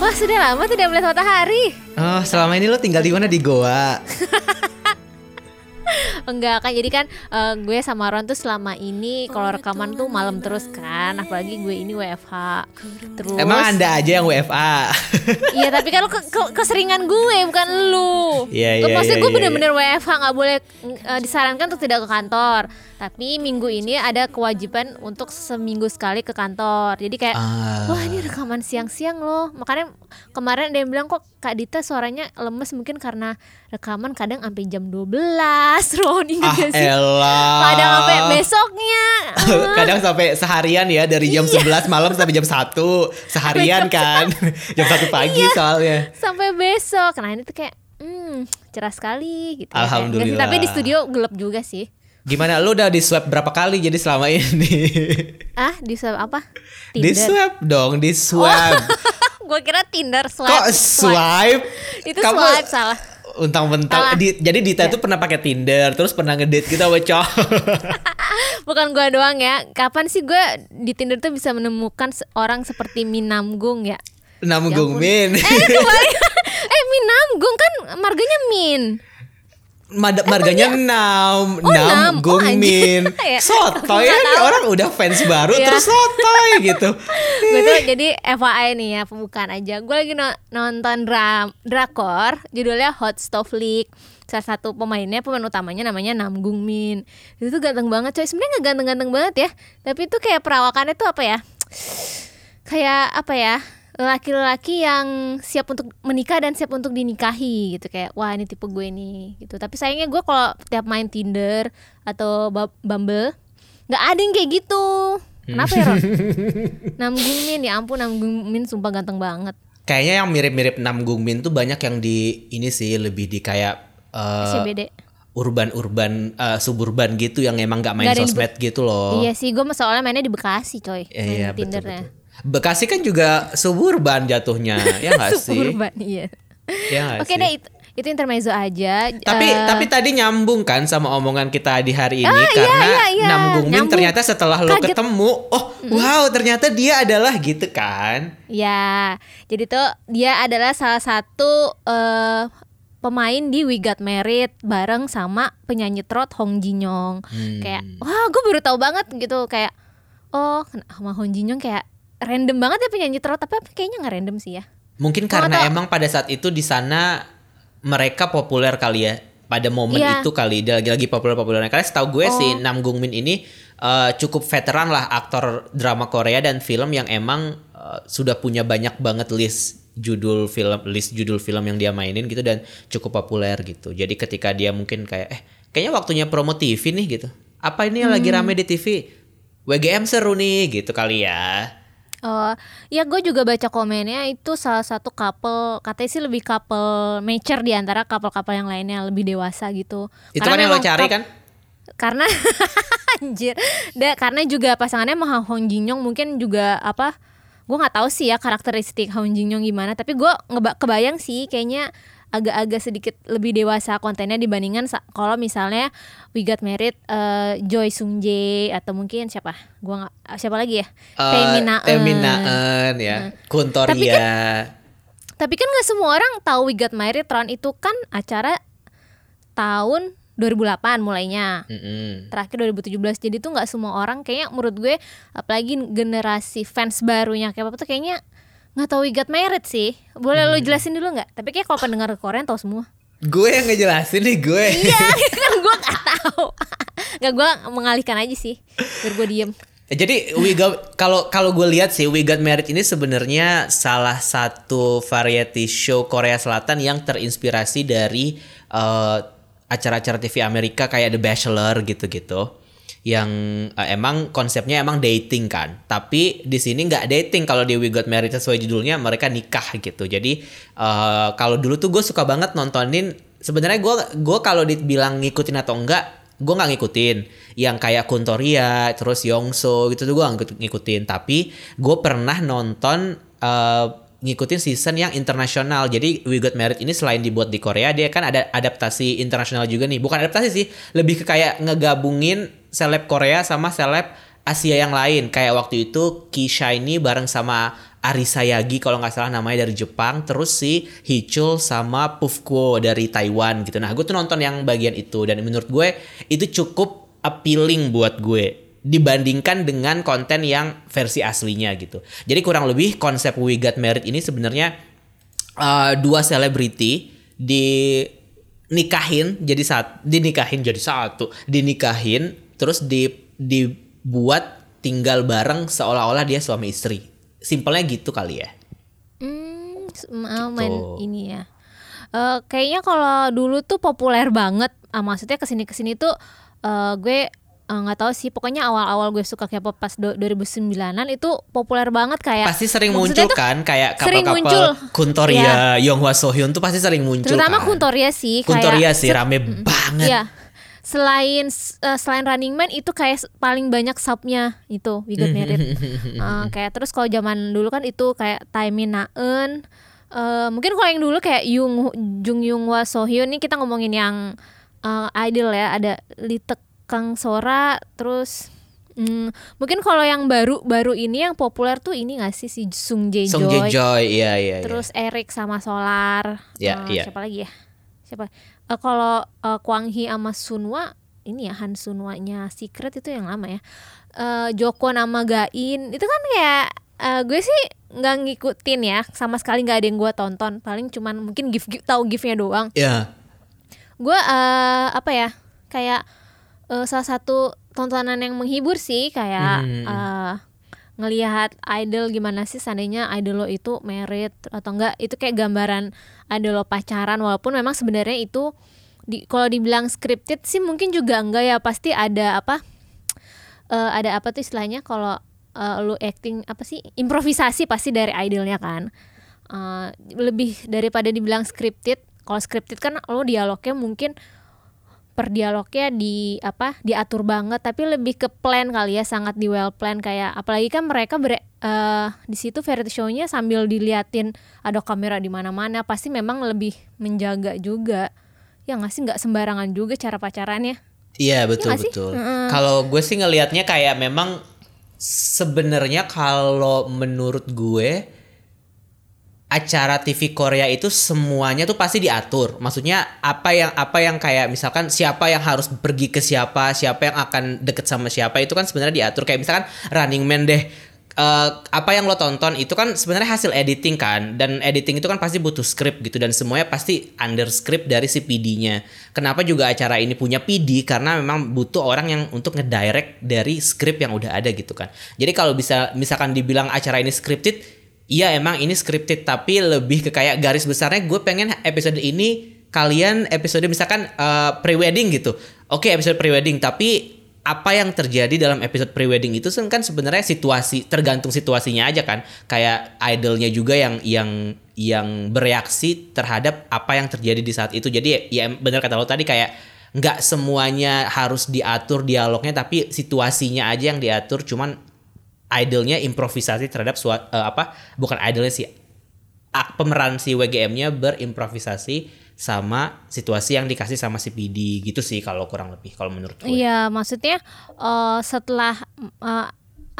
Wah sudah lama tidak melihat matahari. Oh, selama ini lo tinggal di mana? Di Goa? Enggak kan jadi kan eh, gue sama Ron tuh selama ini kalau rekaman tuh malam terus kan apalagi gue ini WFH terus Emang anda aja yang WFA? Iya tapi kan lu ke- ke- keseringan gue bukan lu. Iya, Lu iya, Maksudnya iya, gue iya, bener-bener WFH nggak boleh eh, disarankan untuk tidak ke kantor. Tapi minggu ini ada kewajiban untuk seminggu sekali ke kantor. Jadi kayak Ah. wah ini rekaman siang-siang loh. Makanya kemarin ada yang bilang kok Kak Dita suaranya lemes mungkin karena rekaman kadang sampai jam 12 Ron inget ah gak sih? elah. Kadang sampai besoknya. Kadang sampai seharian ya dari jam Iya. 11 malam sampai jam 1 seharian kan. jam 1 pagi Iya. soalnya. sampai besok. Nah ini tuh kayak hmm, cerah sekali gitu. ya. Alhamdulillah. Tapi di studio gelap juga sih. Gimana lu udah di swab berapa kali jadi selama ini? Ah, di swab apa? di swab dong, di swab. Gue kira Tinder swipe. Kok swipe? Itu Kamu swipe salah. Untang-mentang Salah. di, jadi Dita Ya. tuh pernah pakai Tinder, terus pernah ngedate gitu sama cowok. Bukan gue doang ya. Kapan sih gue di Tinder tuh bisa menemukan orang seperti Minamgung ya? Namgung ampun. Min. Eh, eh, Minamgung kan marganya Min. Mad- marganya Nam, Oh, Nam. Namgung Oh, anjing. Min. Ya. Sotoy Nggak kan tahu. orang udah fans baru Iya. terus sotoy gitu. gue tuh jadi FYI nih ya pembukaan aja gue lagi no- nonton dram drakor judulnya Hot Stove League salah satu pemainnya pemain utamanya namanya Namgung Min itu tuh ganteng banget coy sebenarnya nggak ganteng-ganteng banget ya tapi itu kayak perawakannya tuh apa ya kayak apa ya laki-laki yang siap untuk menikah dan siap untuk dinikahi gitu. Kayak wah ini tipe gue nih gitu. Tapi sayangnya gue kalau tiap main Tinder atau Bumble nggak ada yang kayak gitu. Kenapa ya Ron? Namgung Min ya ampun Namgung Min sumpah ganteng banget. Kayaknya yang mirip-mirip Namgung Min tuh banyak yang di ini sih lebih di kayak eh, CBD urban-urban eh, suburban gitu yang emang nggak main di sosmed gitu loh. Iya sih gue soalnya mainnya di Bekasi coy. Iya, main iya, betul, Tindernya. betul. Bekasi kan juga suburban jatuhnya, ya nggak sih? Suburban iya Ya Oke sih? deh itu, itu intermezzo aja Tapi Eh, tapi tadi nyambung kan sama omongan kita di hari ini iya, karena iya, iya. Min Nyambung. ternyata setelah lo Kaget. ketemu, oh wow ternyata dia adalah gitu kan? Ya, jadi tuh dia adalah salah satu eh, pemain di We Got Married bareng sama penyanyi trot Hong Jin Young. Hmm. Kayak, wah gue baru tahu banget gitu kayak, oh sama Hong Jin Young kayak random banget ya penyanyi trot, tapi kayaknya nggak random sih ya. Mungkin karena tahu. emang pada saat itu di sana mereka populer kali ya. Pada momen Iya. itu kali dia lagi-lagi populer-populernya. Karena setahu gue Oh. sih Namgung Min ini eh, cukup veteran lah aktor drama Korea dan film yang emang eh, sudah punya banyak banget list judul film list judul film yang dia mainin gitu dan cukup populer gitu. Jadi ketika dia mungkin kayak eh kayaknya waktunya promo TV nih gitu. Apa ini yang lagi Hmm. rame di TV? WGM seru nih gitu kali ya. Oh, ya gue juga baca komennya itu salah satu couple katanya sih lebih couple mature di antara couple-couple yang lainnya lebih dewasa gitu. Itu Karena kan yang lo cari kan? karena anjir da, karena juga pasangannya sama Hong Jin Young mungkin juga apa gue nggak tahu sih ya karakteristik Hong Jin Young gimana tapi gue ngeba kebayang sih kayaknya agak-agak sedikit lebih dewasa kontennya dibandingkan kalau misalnya We Got Married eh, Joy Sung Jae atau mungkin siapa gue nggak siapa lagi ya Eh, Teminaen. Teminaen ya. Kuntoria. Tapi tapi kan nggak semua orang tahu We Got Married Ron itu kan acara tahun 2008 mulainya Mm-mm. terakhir 2017 jadi tuh nggak semua orang kayaknya menurut gue apalagi generasi fans barunya kayak apa tuh kayaknya nggak tahu We Got Married sih. Boleh lo jelasin dulu nggak? Tapi kayak kalau pendengar Korea tahu semua. Gue yang ngejelasin nih gue. iya kan gue nggak tahu. Nggak gue mengalihkan aja sih biar gue diem. Jadi We Got kalau kalau gue lihat sih We Got Married ini sebenarnya salah satu variety show Korea Selatan yang terinspirasi dari eh, acara-acara TV Amerika kayak The Bachelor gitu-gitu. Yang eh, emang konsepnya emang dating kan. Tapi di sini nggak dating kalau di We Got Married sesuai judulnya mereka nikah gitu. Jadi eh, kalau dulu tuh gue suka banget nontonin sebenarnya gue gue kalau dibilang ngikutin atau enggak gue nggak ngikutin yang kayak Kuntoria terus Yongso gitu tuh gue ngikutin tapi gue pernah nonton eh, ngikutin season yang internasional. Jadi We Got Married ini selain dibuat di Korea dia kan ada adaptasi internasional juga nih. Bukan adaptasi sih lebih ke kayak ngegabungin seleb Korea sama seleb Asia yang lain. Kayak waktu itu Ki Shiny bareng sama Arisa Yagi kalau nggak salah namanya dari Jepang. Terus si Hichul sama Pufko dari Taiwan gitu. Nah gue tuh nonton yang bagian itu. Dan menurut gue itu cukup appealing buat gue dibandingkan dengan konten yang versi aslinya gitu jadi kurang lebih konsep We Got Married ini sebenarnya uh, dua selebriti di nikahin jadi saat dinikahin jadi satu dinikahin terus di dibuat tinggal bareng seolah-olah dia suami istri simpelnya gitu kali ya Hmm, mau main ini ya. Eh kayaknya kalau dulu tuh populer banget. Ah, maksudnya ke sini ke sini tuh eh, gue eh, nggak tahu sih. Pokoknya awal-awal gue suka K-pop pas do- 2009-an itu populer banget kayak. pasti sering muncul kan kayak couple-couple Kuntoria, Yonghwa Sohyun tuh pasti sering muncul Terutama kan. Kuntoria sih. Kuntoria kayak, sih rame banget. Iya. Selain eh, selain Running Man itu kayak paling banyak subnya itu We Got Married. Eh, kayak terus kalau zaman dulu kan itu kayak Taemin Naeun. Eh, mungkin kalau yang dulu kayak Yung Jung Yung Hwa Sohyun ini kita ngomongin yang eh, idol ya ada Lee Taek Kang Sora terus hmm, mungkin kalau yang baru baru ini yang populer tuh ini gak sih si Sung Jae Song Jae Joy, iya iya. iya. Terus Eric sama Solar. Ya, Eh, iya. Siapa lagi ya? Siapa? Eh, kalau eh, Kwang Hee sama Sunwa ini ya Han Sunwanya Secret itu yang lama ya. Eh Joko nama Gain itu kan kayak eh, gue sih nggak ngikutin ya sama sekali nggak ada yang gue tonton paling cuman mungkin gif, gif tahu gifnya doang Iya. gue eh, apa ya kayak eh, salah satu tontonan yang menghibur sih kayak Hmm. eh, ngelihat idol gimana sih seandainya idol lo itu merit atau enggak. Itu kayak gambaran idol lo pacaran walaupun memang sebenarnya itu di kalau dibilang scripted sih mungkin juga enggak ya. Pasti ada apa eh, ada apa tuh istilahnya? Kalau eh, lu acting apa sih? Improvisasi pasti dari idolnya kan. Eh, lebih daripada dibilang scripted kalau scripted kan lo dialognya mungkin per dialognya di apa diatur banget tapi lebih ke plan kali ya sangat di well plan kayak apalagi kan mereka ber, eh, di situ variety show-nya sambil diliatin ada kamera di mana-mana pasti memang lebih menjaga juga ya nggak sih nggak sembarangan juga cara pacarannya Iya betul sih? betul. Kalau gue sih ngelihatnya kayak memang sebenarnya kalau menurut gue acara TV Korea itu semuanya tuh pasti diatur. Maksudnya apa yang apa yang kayak misalkan siapa yang harus pergi ke siapa, siapa yang akan deket sama siapa itu kan sebenarnya diatur. Kayak misalkan Running Man deh. Eh, apa yang lo tonton itu kan sebenarnya hasil editing kan dan editing itu kan pasti butuh script gitu dan semuanya pasti under script dari si PD-nya. Kenapa juga acara ini punya PD karena memang butuh orang yang untuk ngedirect dari script yang udah ada gitu kan. Jadi kalau bisa misalkan dibilang acara ini scripted Iya emang ini scripted tapi lebih ke kayak garis besarnya gue pengen episode ini kalian episode misalkan eh, pre-wedding gitu. Oke episode pre-wedding tapi apa yang terjadi dalam episode pre-wedding itu kan sebenarnya situasi tergantung situasinya aja kan. Kayak idolnya juga yang yang yang bereaksi terhadap apa yang terjadi di saat itu. Jadi ya benar kata lo tadi kayak nggak semuanya harus diatur dialognya tapi situasinya aja yang diatur cuman idolnya improvisasi terhadap suat, eh, apa bukan idolnya sih ak- pemeran si WGM-nya berimprovisasi sama situasi yang dikasih sama si PD gitu sih kalau kurang lebih kalau menurut gue. Iya, maksudnya eh, setelah eh,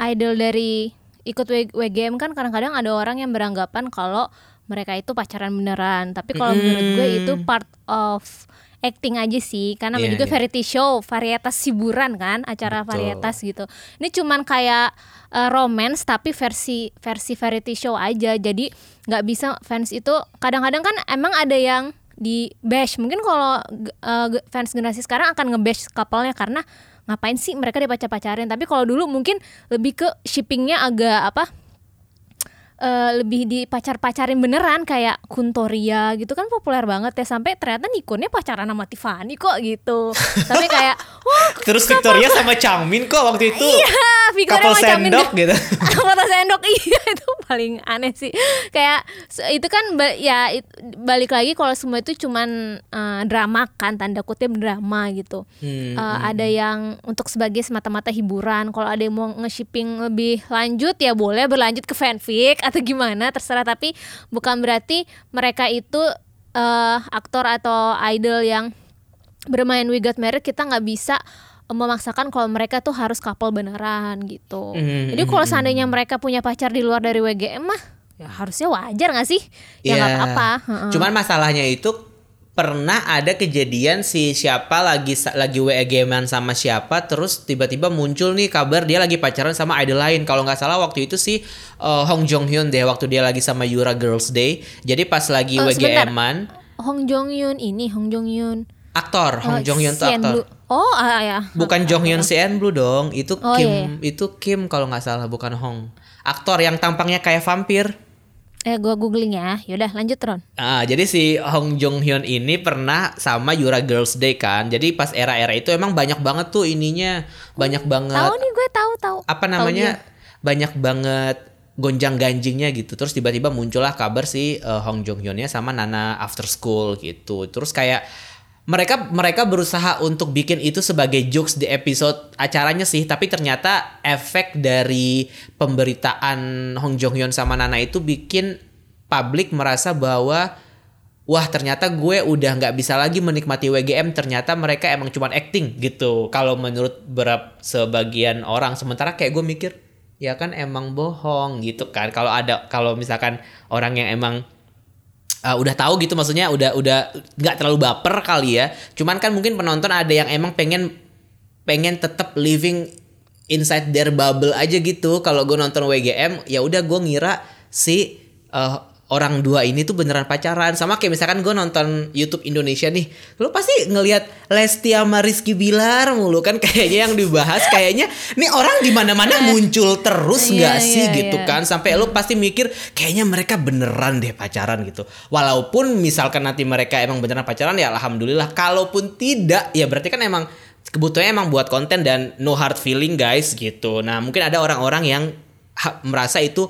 idol dari ikut W- WGM kan kadang-kadang ada orang yang beranggapan kalau mereka itu pacaran beneran. Tapi kalau menurut gue itu part of acting aja sih, karena namanya Iya, juga iya. variety show, varietas hiburan kan, acara Betul. varietas gitu. Ini cuman kayak eh, romance tapi versi versi variety show aja. Jadi nggak bisa fans itu kadang-kadang kan emang ada yang di bash. Mungkin kalau ge- fans generasi sekarang akan nge-bash couple-nya karena ngapain sih mereka dipacar-pacarin. Tapi kalau dulu mungkin lebih ke shippingnya agak apa? Eh, lebih dipacar-pacarin beneran kayak Kuntoria gitu kan populer banget ya sampai ternyata Nikonnya pacaran sama Tiffany kok gitu. Tapi kayak wah Terus Victoria sama Changmin kok waktu itu? Iya, Victoria macam sendok gitu. foto sendok iya itu paling aneh sih. Kayak itu kan ya it- balik lagi kalau semua itu cuman eh, drama kan tanda kutip drama gitu. Hmm, Eh, ada yang untuk sebagai semata-mata hiburan kalau ada yang mau nge-shipping lebih lanjut ya boleh berlanjut ke fanfic atau gimana terserah tapi bukan berarti mereka itu eh, aktor atau idol yang bermain We Got Married kita nggak bisa memaksakan kalau mereka tuh harus couple beneran gitu. Hmm, Jadi kalau seandainya mereka punya pacar di luar dari WGM mah ya harusnya wajar gak sih? Ya nggak Iya. apa-apa. Cuman masalahnya itu pernah ada kejadian si siapa lagi lagi WG-an sama siapa terus tiba-tiba muncul nih kabar dia lagi pacaran sama idol lain. Kalau nggak salah waktu itu si uh, Hong Jong Hyun deh waktu dia lagi sama Yura Girls Day. Jadi pas lagi Oh. WGM-an Hong Jong Yun ini Hong Jong Yun. aktor Hong Oh, Jong Hyun tuh aktor. Blue. Oh ah, ya. Bukan Jong Hyun CN Blue dong, itu Oh, Kim iya, itu Kim kalau nggak salah bukan Hong. Aktor yang tampangnya kayak vampir. Eh gua googling ya. Yaudah lanjut Ron. Ah, jadi si Hong Jong Hyun ini pernah sama Yura Girls Day kan. Jadi pas era-era itu emang banyak banget tuh ininya, banyak banget Tahu nih gue tahu tahu. apa namanya? dia. Banyak banget gonjang ganjingnya gitu. Terus tiba-tiba muncullah kabar si eh, Hong Jong Hyunnya sama Nana After School gitu. Terus kayak mereka mereka berusaha untuk bikin itu sebagai jokes di episode acaranya sih, tapi ternyata efek dari pemberitaan Hong Jong Hyun sama Nana itu bikin publik merasa bahwa wah ternyata gue udah nggak bisa lagi menikmati WGM ternyata mereka emang cuman acting gitu. Kalau menurut berap sebagian orang sementara kayak gue mikir ya kan emang bohong gitu kan. Kalau ada kalau misalkan orang yang emang uh, udah tahu gitu maksudnya udah udah nggak terlalu baper kali ya. Cuman kan mungkin penonton ada yang emang pengen pengen tetap living inside their bubble aja gitu. Kalau gue nonton WGM ya udah gue ngira si uh, orang dua ini tuh beneran pacaran. Sama kayak misalkan gue nonton YouTube Indonesia nih lu pasti ngelihat Lesti sama Rizky Bilar mulu kan kayaknya yang dibahas. Kayaknya nih orang di mana-mana muncul terus Iya, nggak sih iya, gitu iya. kan? Sampai lu pasti mikir kayaknya mereka beneran deh pacaran gitu. Walaupun misalkan nanti mereka emang beneran pacaran ya alhamdulillah. Kalaupun tidak ya berarti kan emang kebutuhannya emang buat konten dan no hard feeling guys gitu. Nah mungkin ada orang-orang yang merasa itu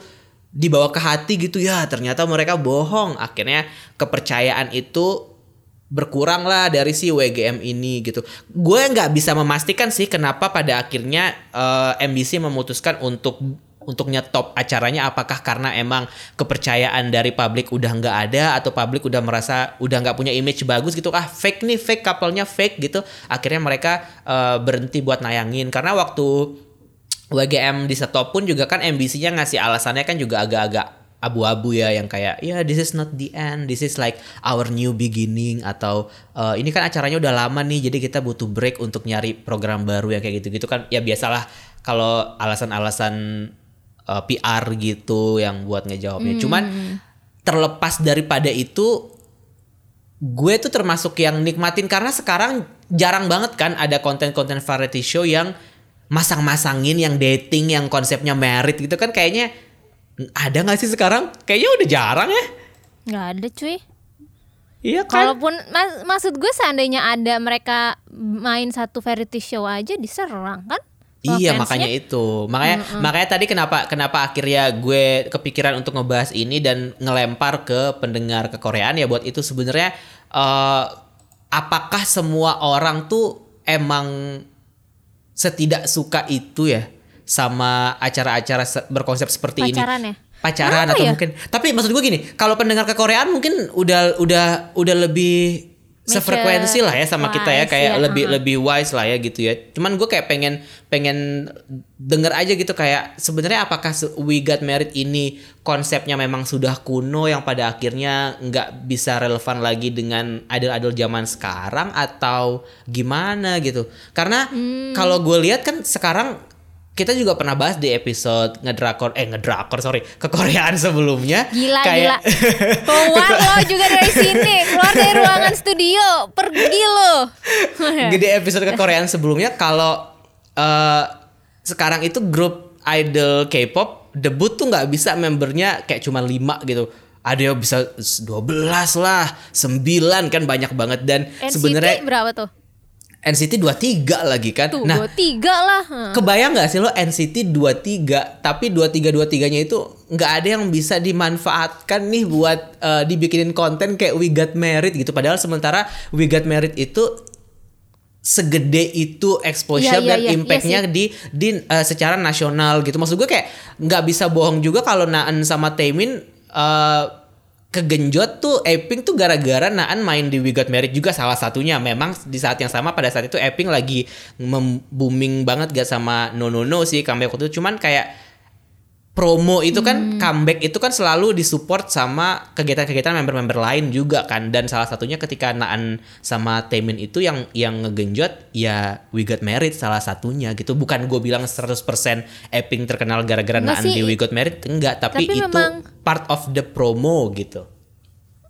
dibawa ke hati gitu ya ternyata mereka bohong. Akhirnya kepercayaan itu berkurang lah dari si WGM ini gitu. Gue nggak bisa memastikan sih kenapa pada akhirnya eh, MBC memutuskan untuk untuk nyetop acaranya apakah karena emang kepercayaan dari publik udah nggak ada atau publik udah merasa udah nggak punya image bagus gitu. Ah fake nih fake couple-nya fake gitu. Akhirnya mereka eh, berhenti buat nayangin. Karena waktu WGM di stop pun juga kan MBC-nya ngasih alasannya kan juga agak-agak abu-abu ya yang kayak ya this is not the end this is like our new beginning atau eh, ini kan acaranya udah lama nih jadi kita butuh break untuk nyari program baru yang kayak gitu-gitu kan. Ya biasalah kalau alasan-alasan eh, PR gitu yang buat ngejawabnya. Cuman terlepas daripada itu gue tuh termasuk yang nikmatin karena sekarang jarang banget kan ada konten-konten variety show yang masang-masangin yang dating yang konsepnya merit gitu kan kayaknya ada nggak sih sekarang kayaknya udah jarang ya Nggak ada cuy. iya kan Kalaupun mas- maksud gue seandainya ada mereka main satu variety show aja diserang kan? Iya fansnya. makanya itu makanya makanya tadi kenapa kenapa akhirnya gue kepikiran untuk ngebahas ini dan ngelempar ke pendengar kekoreaan ya buat itu sebenarnya eh, apakah semua orang tuh emang setidak suka itu ya sama acara-acara se- berkonsep seperti ini Pacaran ya? pacaran Kenapa atau ya? mungkin tapi maksud gue gini kalau pendengar kekoreaan mungkin udah udah udah lebih. Sefrekuensi lah ya sama kita ya Wise, kayak ya, lebih uh-uh. lebih wise lah ya gitu ya. Cuman gue kayak pengen pengen denger aja gitu kayak sebenarnya apakah We Got Married ini konsepnya memang sudah kuno yang pada akhirnya nggak bisa relevan lagi dengan idol-idol zaman sekarang atau gimana gitu. Karena Hmm. kalau gue lihat kan sekarang kita juga pernah bahas di episode ngedrakor eh ngedrakor sorry kekoreaan sebelumnya Gila kayak gila. Keluar lo juga dari sini, keluar dari ruangan studio, pergi lo. Gede episode kekoreaan sebelumnya kalau eh, sekarang itu grup idol K-pop debut tuh nggak bisa membernya kayak cuma 5 gitu. Ada yang bisa 12 lah, 9 kan banyak banget dan sebenarnya berapa tuh? NCT 23 lagi kan. Tuh, nah, dua tiga lah. Hah. kebayang nggak sih lo NCT 23 tapi 23 23-nya itu nggak ada yang bisa dimanfaatkan nih buat eh, dibikinin konten kayak We Got Married gitu padahal sementara We Got Married itu segede itu exposure Iya, iya, dan iya, iya impactnya di di eh, secara nasional gitu maksud gue kayak nggak bisa bohong juga kalau Naan sama Taemin eh, kegenjot tuh Eping tuh gara-gara Naan main di We Got Married juga salah satunya. Memang di saat yang sama pada saat itu Eping lagi booming banget gak sama No No No sih comeback itu. Cuman kayak promo itu kan Hmm. comeback itu kan selalu disupport sama kegiatan-kegiatan member-member lain juga kan dan salah satunya ketika Naan sama Temin itu yang yang ngegenjot ya We Got Married salah satunya gitu bukan gue bilang 100% Eping terkenal gara-gara Naan sih. di We Got Married enggak tapi, Tapi itu memang- part of the promo gitu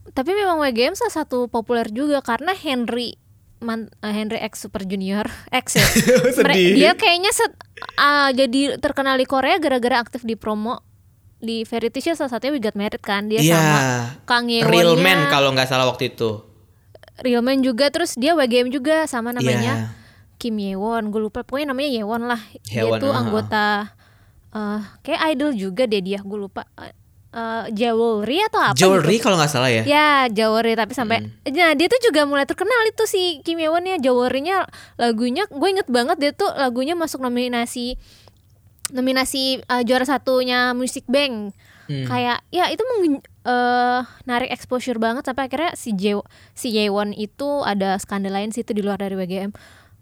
Tapi memang WGM salah satu populer juga karena Henry man, eh, Henry X Super Junior X ya. Sedih. dia kayaknya set, ah, jadi terkenal di Korea gara-gara aktif di promo di Variety Show salah satunya We Got Married kan dia Iya. sama Kang Yeonnya Real Man kalau nggak salah waktu itu Real Man juga terus dia WGM juga sama namanya Iya. Kim Yewon gue lupa pokoknya namanya Yewon lah dia Yewon, tuh ah. anggota eh kayak idol juga deh dia gue lupa Eh, eh, Jewelry atau apa Jewelry gitu. kalau nggak salah ya Ya Jawari tapi sampai Hmm. Nah dia tuh juga mulai terkenal itu si Kim Yewon ya Jawarinya lagunya gue inget banget dia tuh lagunya masuk nominasi nominasi uh, juara satunya Music Bank Hmm. kayak ya itu meng- eh, narik exposure banget sampai akhirnya si Je si Yewon itu ada skandal lain sih itu di luar dari WGM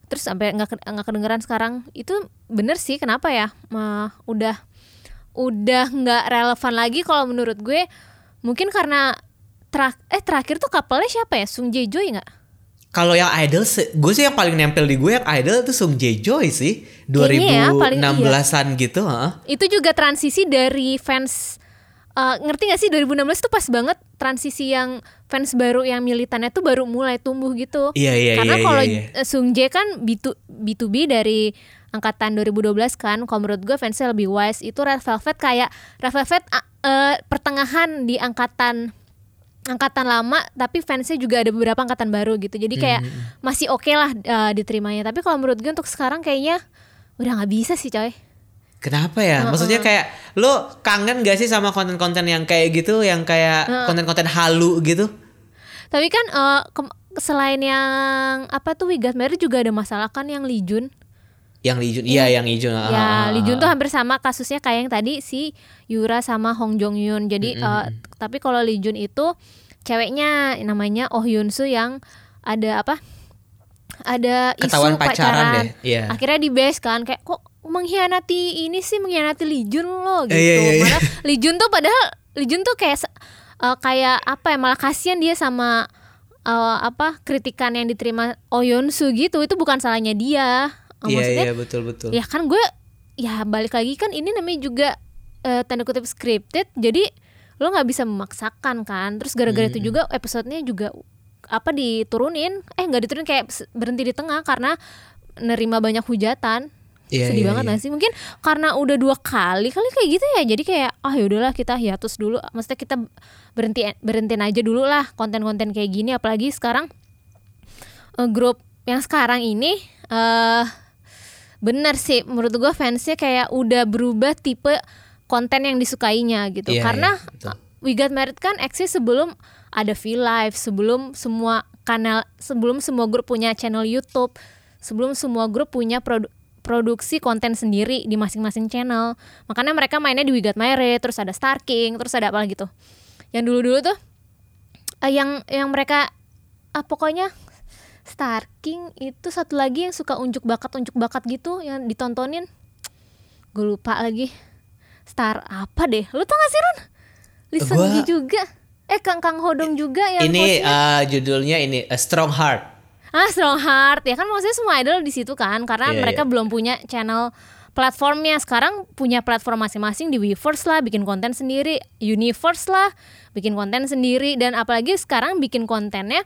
terus sampai nggak nggak kedengeran sekarang itu bener sih kenapa ya Ma, udah udah nggak relevan lagi kalau menurut gue mungkin karena terak eh terakhir tuh couple-nya siapa ya? Sung Jae Joy nggak? Kalau yang idol, se- gue sih yang paling nempel di gue yang idol tuh Sung Jae Joy sih, Kayaknya ya, paling 2016-an gitu, heeh. itu juga transisi dari fans eh, ngerti gak sih? 2016 tuh pas banget transisi yang fans baru yang militannya tuh baru mulai tumbuh gitu. Iya, iya, karena iya, kalau iya, eh, Sung Jae kan B2, B2B dari angkatan 2012 kan kalau menurut gue fansnya lebih wise. Itu Red Velvet kayak Red Velvet eh, pertengahan di angkatan angkatan lama tapi fansnya juga ada beberapa angkatan baru gitu. Jadi kayak masih oke lah eh, diterimanya. Tapi kalau menurut gue untuk sekarang kayaknya udah nggak bisa sih coy. Kenapa ya? Maksudnya kayak lo kangen gak sih sama konten-konten yang kayak gitu, yang kayak konten-konten halu gitu? Tapi kan kem- selain yang apa tuh We Got Married juga ada masalah kan yang Lee Jun. Yang Lijun, iya yang Lijun. ah, ah, ya ah, Lee Jun ah. tuh hampir sama kasusnya kayak yang tadi si Yura sama Hong Jong Yun. Jadi eh, tapi kalau Lee Jun itu ceweknya namanya Oh Yun Soo yang ada apa? Ada isu Ketahuan pacaran deh, iya. Akhirnya di base kan kayak kok mengkhianati ini sih mengkhianati Lee Jun loh gitu. Iya, iya, iya. Malah Lee Jun tuh padahal Lee Jun tuh kayak eh, kayak apa ya malah kasihan dia sama eh, apa kritikan yang diterima Oh Soo gitu itu bukan salahnya dia Iya maksudnya iya betul betul. ya kan gue ya balik lagi kan ini namanya juga eh, tanda kutip scripted jadi lo nggak bisa memaksakan kan terus gara-gara Hmm. itu juga episodenya juga apa diturunin eh nggak diturunin kayak berhenti di tengah karena nerima banyak hujatan Iya, sedih iya, banget iya. nggak sih mungkin karena udah dua kali kali kayak gitu ya jadi kayak ah yaudahlah kita hiatus dulu maksudnya kita berhenti berhentiin aja dulu lah konten-konten kayak gini apalagi sekarang eh, grup yang sekarang ini eh bener sih menurut gua fansnya kayak udah berubah tipe konten yang disukainya gitu. Iya, karena iya, betul. uh, We Got Married kan eksis sebelum ada V Live sebelum semua kanal sebelum semua grup punya channel YouTube sebelum semua grup punya produ- produksi konten sendiri di masing-masing channel. Makanya mereka mainnya di We Got Married terus ada Star King terus ada apa lagi tuh. Yang dulu-dulu tuh eh, yang yang mereka ah, pokoknya Star King itu satu lagi yang suka unjuk bakat unjuk bakat gitu yang ditontonin. Gue lupa lagi. Star apa deh? Lu tau gak sih Seung Gi Gua- juga. Eh Kang Kang Hodong juga yang ini eh, judulnya ini A Strong Heart. ah Strong Heart. Ya kan maksudnya semua idol di situ kan karena Iya, mereka iya. belum punya channel platformnya. Sekarang punya platform masing-masing di Weverse lah bikin konten sendiri. Universe lah bikin konten sendiri. Dan apalagi sekarang bikin kontennya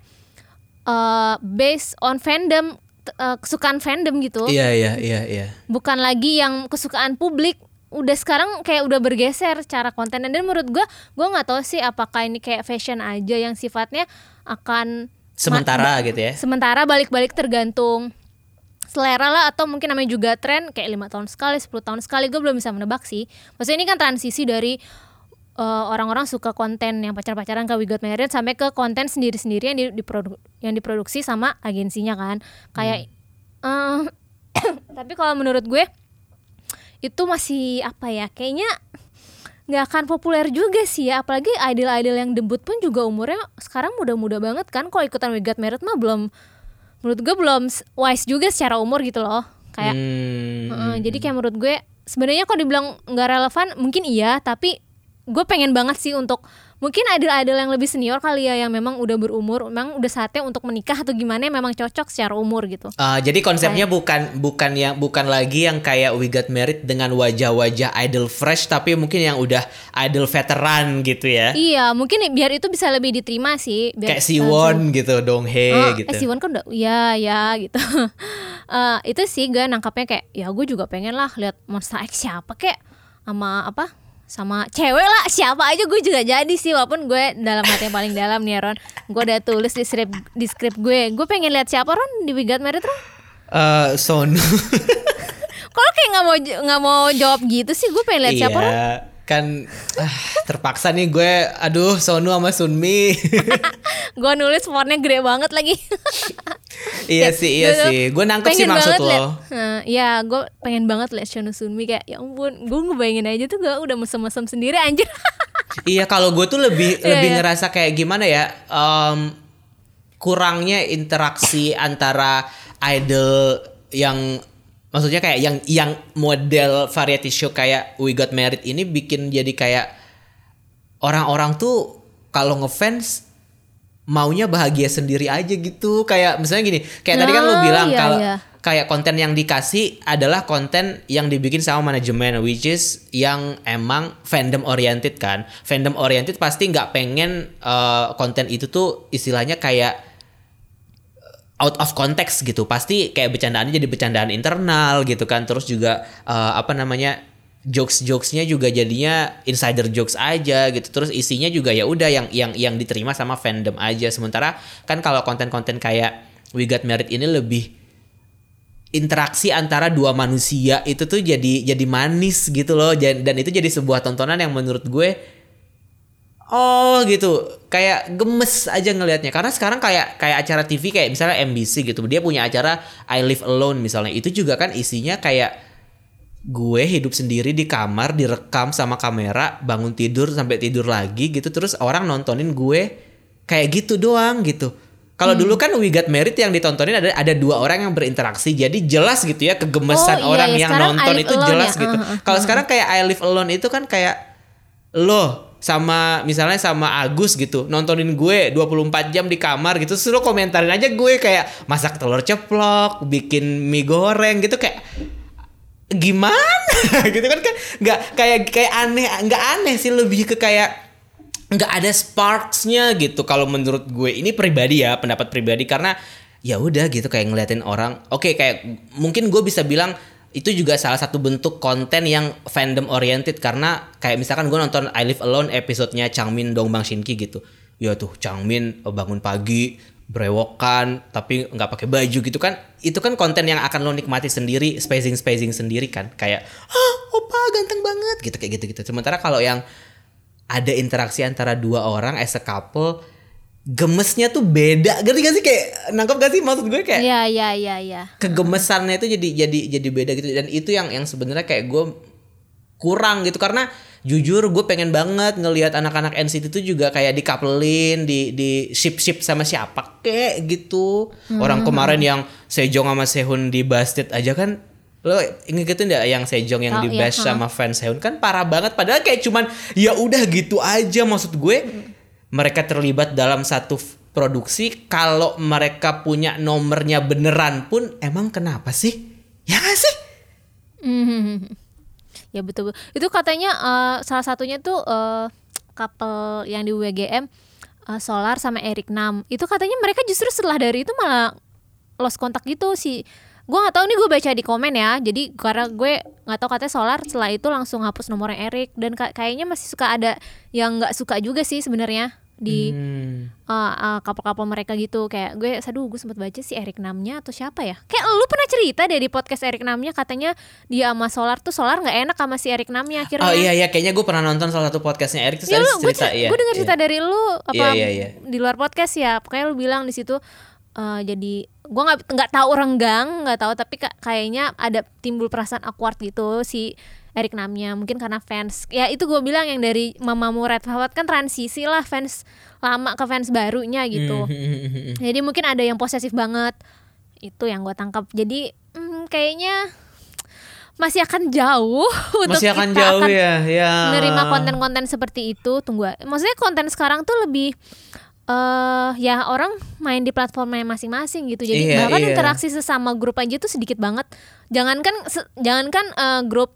eh based on fandom eh, kesukaan fandom gitu. Iya iya iya iya. bukan lagi yang kesukaan publik. Udah sekarang kayak udah bergeser cara konten dan menurut gua gua nggak tahu sih apakah ini kayak fashion aja yang sifatnya akan Sementara gitu ya. sementara balik-balik tergantung selera lah atau mungkin namanya juga tren kayak lima tahun sekali 10 tahun sekali. Gue belum bisa menebak sih. Maksudnya ini kan transisi dari eh, orang-orang suka konten yang pacar-pacaran ke We Got Married sampai ke konten sendiri-sendiri yang di, diprodu- yang diproduksi sama agensinya kan. Kayak eh, tapi kalau menurut gue itu masih apa ya kayaknya nggak akan populer juga sih ya. Apalagi idol-idol yang debut pun juga umurnya sekarang muda-muda banget kan. Kalau ikutan We Got Married mah belum menurut gue belum wise juga secara umur gitu loh. Kayak Hmm. Heeh, jadi kayak menurut gue sebenarnya kalau dibilang nggak relevan mungkin iya. Tapi gue pengen banget sih untuk mungkin idol-idol yang lebih senior kali ya yang memang udah berumur memang udah saatnya untuk menikah atau gimana memang cocok secara umur gitu Uh, jadi konsepnya bukan bukan yang bukan lagi yang kayak We Got Married dengan wajah-wajah idol fresh tapi mungkin yang udah idol veteran gitu ya. iya mungkin biar itu bisa lebih diterima sih biar, Kayak Siwon gitu, Donghae Oh, gitu. eh, Siwon kan udah ya ya gitu. Eh, itu sih gue nangkapnya kayak ya gue juga pengen lah lihat Monster X siapa kayak sama apa sama cewek lah siapa aja gue juga jadi sih walaupun gue dalam hati yang paling dalam nih Ron. Gue udah tulis di script di script gue. Gue pengen lihat siapa Ron di We Got Married Ron? Eh, Sonu. kalau kayak nggak mau nggak mau jawab gitu sih? Gue pengen lihat siapa Ron? iya, kan ah, terpaksa nih gue aduh Sonu sama Sunmi. gue nulis fontnya gede banget lagi iya sih, iya sih. Gue nangkep sih maksud lo. Nah, ya gue pengen banget liat Shono Sunmi kayak ya ampun gue ngebayangin aja tuh gue udah mesem-mesem sendiri anjir Iya kalau gue tuh lebih Iya, lebih iya. ngerasa kayak gimana ya em, kurangnya interaksi antara idol yang maksudnya kayak yang yang model variety show kayak We Got Married ini bikin jadi kayak orang-orang tuh kalau ngefans maunya bahagia sendiri aja gitu kayak misalnya gini kayak tadi kan lu Oh, bilang iya, kalau iya. kayak konten yang dikasih adalah konten yang dibikin sama manajemen which is yang emang fandom oriented kan fandom oriented pasti nggak pengen eh, konten itu tuh istilahnya kayak out of context gitu. Pasti kayak bercandaannya jadi bercandaan internal gitu kan. Terus juga eh, apa namanya jokes jokesnya juga jadinya insider jokes aja gitu. Terus isinya juga ya udah yang yang yang diterima sama fandom aja. Sementara kan kalau konten-konten kayak We Got Married ini lebih interaksi antara dua manusia itu tuh jadi jadi manis gitu loh. Dan itu jadi sebuah tontonan yang menurut gue oh gitu. Kayak gemes aja ngelihatnya. Karena sekarang kayak kayak acara TV kayak misalnya MBC gitu. Dia punya acara I Live Alone misalnya. Itu juga kan isinya kayak gue hidup sendiri di kamar direkam sama kamera bangun tidur sampai tidur lagi gitu. Terus orang nontonin gue kayak gitu doang gitu. Kalau dulu kan We Got Married yang ditontonin ada ada dua orang yang berinteraksi. Jadi jelas gitu ya kegemesan Oh, iya, orang iya. yang Sekarang nonton itu jelas ya. gitu. Uh, uh, kalau sekarang kayak I Live Alone itu kan kayak lo sama misalnya sama Agus gitu nontonin gue 24 jam di kamar gitu terus komentarin aja gue kayak masak telur ceplok bikin mie goreng gitu kayak gimana? Gitu kan kan nggak kayak kayak aneh nggak aneh sih lebih ke kayak nggak ada sparksnya gitu. Kalau menurut gue ini pribadi ya pendapat pribadi karena ya udah gitu kayak ngeliatin orang. Oke kayak mungkin gue bisa bilang itu juga salah satu bentuk konten yang fandom oriented karena kayak misalkan gue nonton I Live Alone episodenya Changmin Dong Bang Shinki gitu. Ya tuh Changmin eh, bangun pagi brewokan tapi nggak pakai baju gitu kan. Itu kan konten yang akan lo nikmati sendiri spacing spacing sendiri kan. Kayak ah opa ganteng banget gitu kayak gitu gitu sementara kalau yang ada interaksi antara dua orang as a couple gemesnya tuh beda. Ngerti gak sih? Kayak nangkep gak sih maksud gue? Kayak ya ya ya ya kegemesannya itu jadi jadi jadi beda gitu. Dan itu yang yang sebenarnya kayak gue kurang gitu. Karena jujur gue pengen banget ngelihat anak-anak NCT itu juga kayak dikapelin di di ship ship sama siapa kayak gitu. Orang kemarin yang Sejong sama Sehun di Busted aja kan lo ngikutin nggak yang Sejong yang Tahu, di iya, sama fans Sehun? Kan parah banget. Padahal kayak cuman ya udah gitu aja maksud gue mereka terlibat dalam satu produksi kalau mereka punya nomornya beneran pun emang kenapa sih? Ya gak sih? Hmm. ya betul itu katanya eh, salah satunya tuh eh, couple yang di WGM eh, Solar sama Eric Nam. Itu katanya mereka justru setelah dari itu malah lost kontak gitu sih gue nggak tahu nih gue baca di komen ya jadi karena gue nggak tahu katanya Solar setelah itu langsung hapus nomornya Eric dan ka- kayaknya masih suka ada yang nggak suka juga sih sebenarnya di Hmm. uh, uh, mereka gitu kayak gue aduh gue sempat baca si Erik Namnya atau siapa ya kayak lu pernah cerita deh di podcast Erik Namnya katanya dia sama Solar tuh Solar nggak enak sama si Erik Namnya akhirnya Oh iya iya kayaknya gue pernah nonton salah satu podcastnya Eric terus Ya lu, gue cerita cer- iya. gue dengar cerita iya. dari lu apa Iya, iya, iya. di luar podcast ya pokoknya lu bilang di situ uh, jadi gue nggak nggak tahu renggang nggak tahu tapi ka- kayaknya ada timbul perasaan awkward gitu si Eric Namnya mungkin karena fans ya itu gue bilang yang dari Mamamu Red Velvet kan transisi lah fans lama ke fans barunya gitu. Hmm. jadi mungkin ada yang posesif banget. Itu yang gue tangkap. Jadi hmm, kayaknya masih akan jauh untuk Masih akan kita jauh akan ya, ya. menerima konten-konten seperti itu. Tunggu maksudnya konten sekarang tuh lebih eh ya orang main di platformnya masing-masing gitu jadi Iya, bahkan iya. interaksi sesama grup aja tuh sedikit banget jangankan se- jangankan eh, grup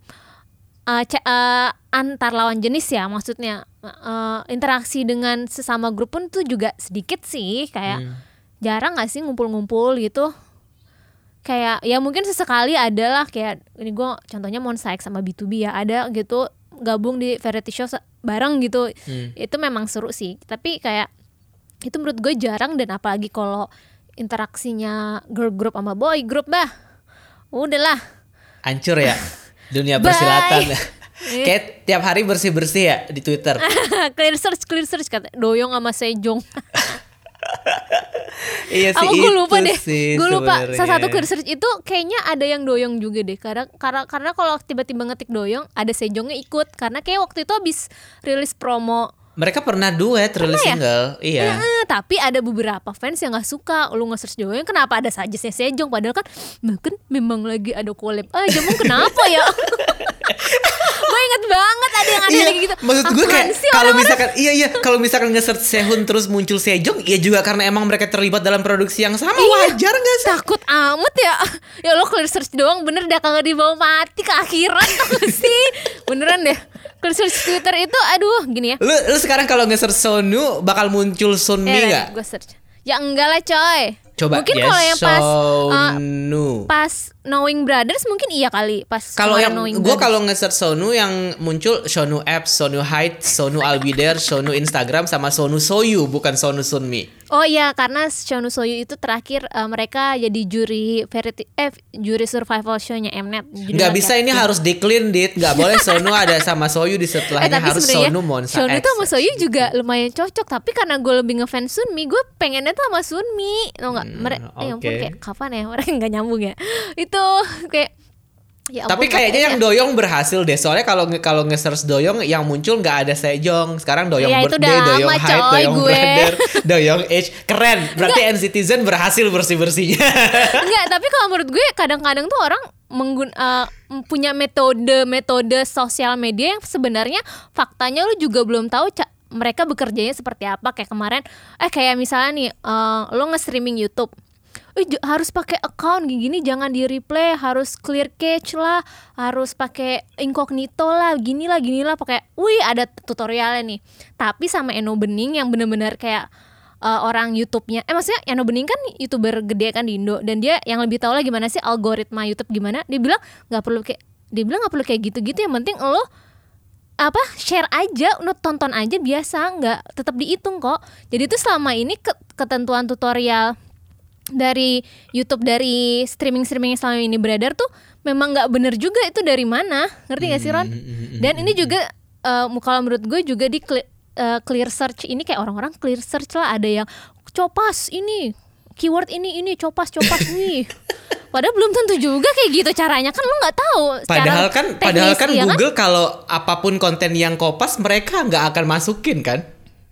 eh, ce- eh, antar lawan jenis ya maksudnya eh, interaksi dengan sesama grup pun tuh juga sedikit sih kayak Hmm. jarang gak sih ngumpul-ngumpul gitu kayak ya mungkin sesekali adalah kayak ini gue contohnya Monsta X sama B2B ya ada gitu gabung di variety show bareng gitu Hmm. itu memang seru sih tapi kayak itu menurut gue jarang dan apalagi kalau interaksinya girl group sama boy group bah udahlah Hancur ya dunia Bye. persilatan. Kayak tiap hari bersih-bersih ya di Twitter. clear search clear search kata doyong sama sejong iya sih Apa gue lupa deh. Gue lupa. sebenarnya. Salah satu clear search itu kayaknya ada yang doyong juga deh. Karena karena karena kalau tiba-tiba ngetik doyong, ada sejongnya ikut. Karena kayak waktu itu habis rilis promo. Mereka pernah duet rilis ya? single. Iya. Eh, tapi ada beberapa fans yang nggak suka lu nge-search doyong kenapa ada saja sejong padahal kan mungkin memang lagi ada collab aja emang kenapa ya gue inget banget ada yang aneh Iya, lagi gitu maksud gue kayak kalau misalkan iya iya kalau misalkan nge-search Sehun terus muncul Sejong ya juga karena emang mereka terlibat dalam produksi yang sama Iya. wajar gak sih? takut amat ya ya lo clear search doang bener dah kagak dibawa mati ke akhirat sih beneran deh search Twitter itu aduh gini ya. Lu lu sekarang kalau nge-search Sonu bakal muncul Sunmi Eh, nggak? gue search. Ya enggak lah coy Coba mungkin ya, kalau yang pas uh, Sonu. pas Knowing Brothers mungkin iya kali pas Kalau yang gue kalau nge-search Sonu yang muncul Sonu Apps, Sonu Height, Sonu Albider, Sonu Instagram sama Sonu Soyu bukan Sonu Sunmi. Oh iya karena Shonu Soyu itu terakhir eh, mereka jadi juri variety eh juri survival show-nya Mnet. Nggak bisa ini Captain. harus clean dit, nggak boleh Sonu ada sama Soyu di Eh setelahnya tapi harus Sonu Monsa Shonu X. tuh sama Soyu juga lumayan cocok tapi karena gue lebih ngefans Sunmi gue pengennya tuh sama Sunmi tau nggak mereka ya ampun oke. kayak kapan ya mereka nggak nyambung ya itu kayak ya ampun, Tapi kayaknya yang kayaknya- Doyong berhasil deh. Soalnya kalau kalau nge-search Doyong yang muncul nggak ada Sejong. Sekarang Doyong Ya, itu birthday, udah Doyong coy, Doyong gue. brother, Doyong age. Keren. Berarti NCTzen berhasil bersih-bersihnya. Enggak, tapi kalau menurut gue kadang-kadang tuh orang menggun eh, punya metode-metode sosial media yang sebenarnya faktanya lu juga belum tahu mereka bekerjanya seperti apa kayak kemarin eh kayak misalnya nih eh, lo nge-streaming YouTube Eh, harus pakai account gini-gini jangan di replay harus clear cache lah harus pakai incognito lah gini lah gini lah pakai wih ada tutorialnya nih tapi sama Eno Bening yang bener-bener kayak uh, orang YouTube-nya. Eh maksudnya Eno Bening kan youtuber gede kan di Indo dan dia yang lebih tahu lah gimana sih algoritma YouTube gimana. Dia bilang nggak perlu kayak dia bilang nggak perlu kayak gitu-gitu yang penting lo apa share aja, lo tonton aja biasa nggak tetap dihitung kok. Jadi itu selama ini ke- ketentuan tutorial dari YouTube dari streaming streaming yang selama ini beredar tuh memang nggak bener juga itu dari mana ngerti gak sih Ron? Dan ini juga eh, kalau menurut gue juga di cle- eh, clear search ini kayak orang-orang clear search lah ada yang copas ini keyword ini ini copas copas nih. Padahal belum tentu juga kayak gitu caranya kan lo nggak tahu. Padahal kan padahal teknis, kan ya Google kalau apa pun konten yang kopas mereka nggak akan masukin kan?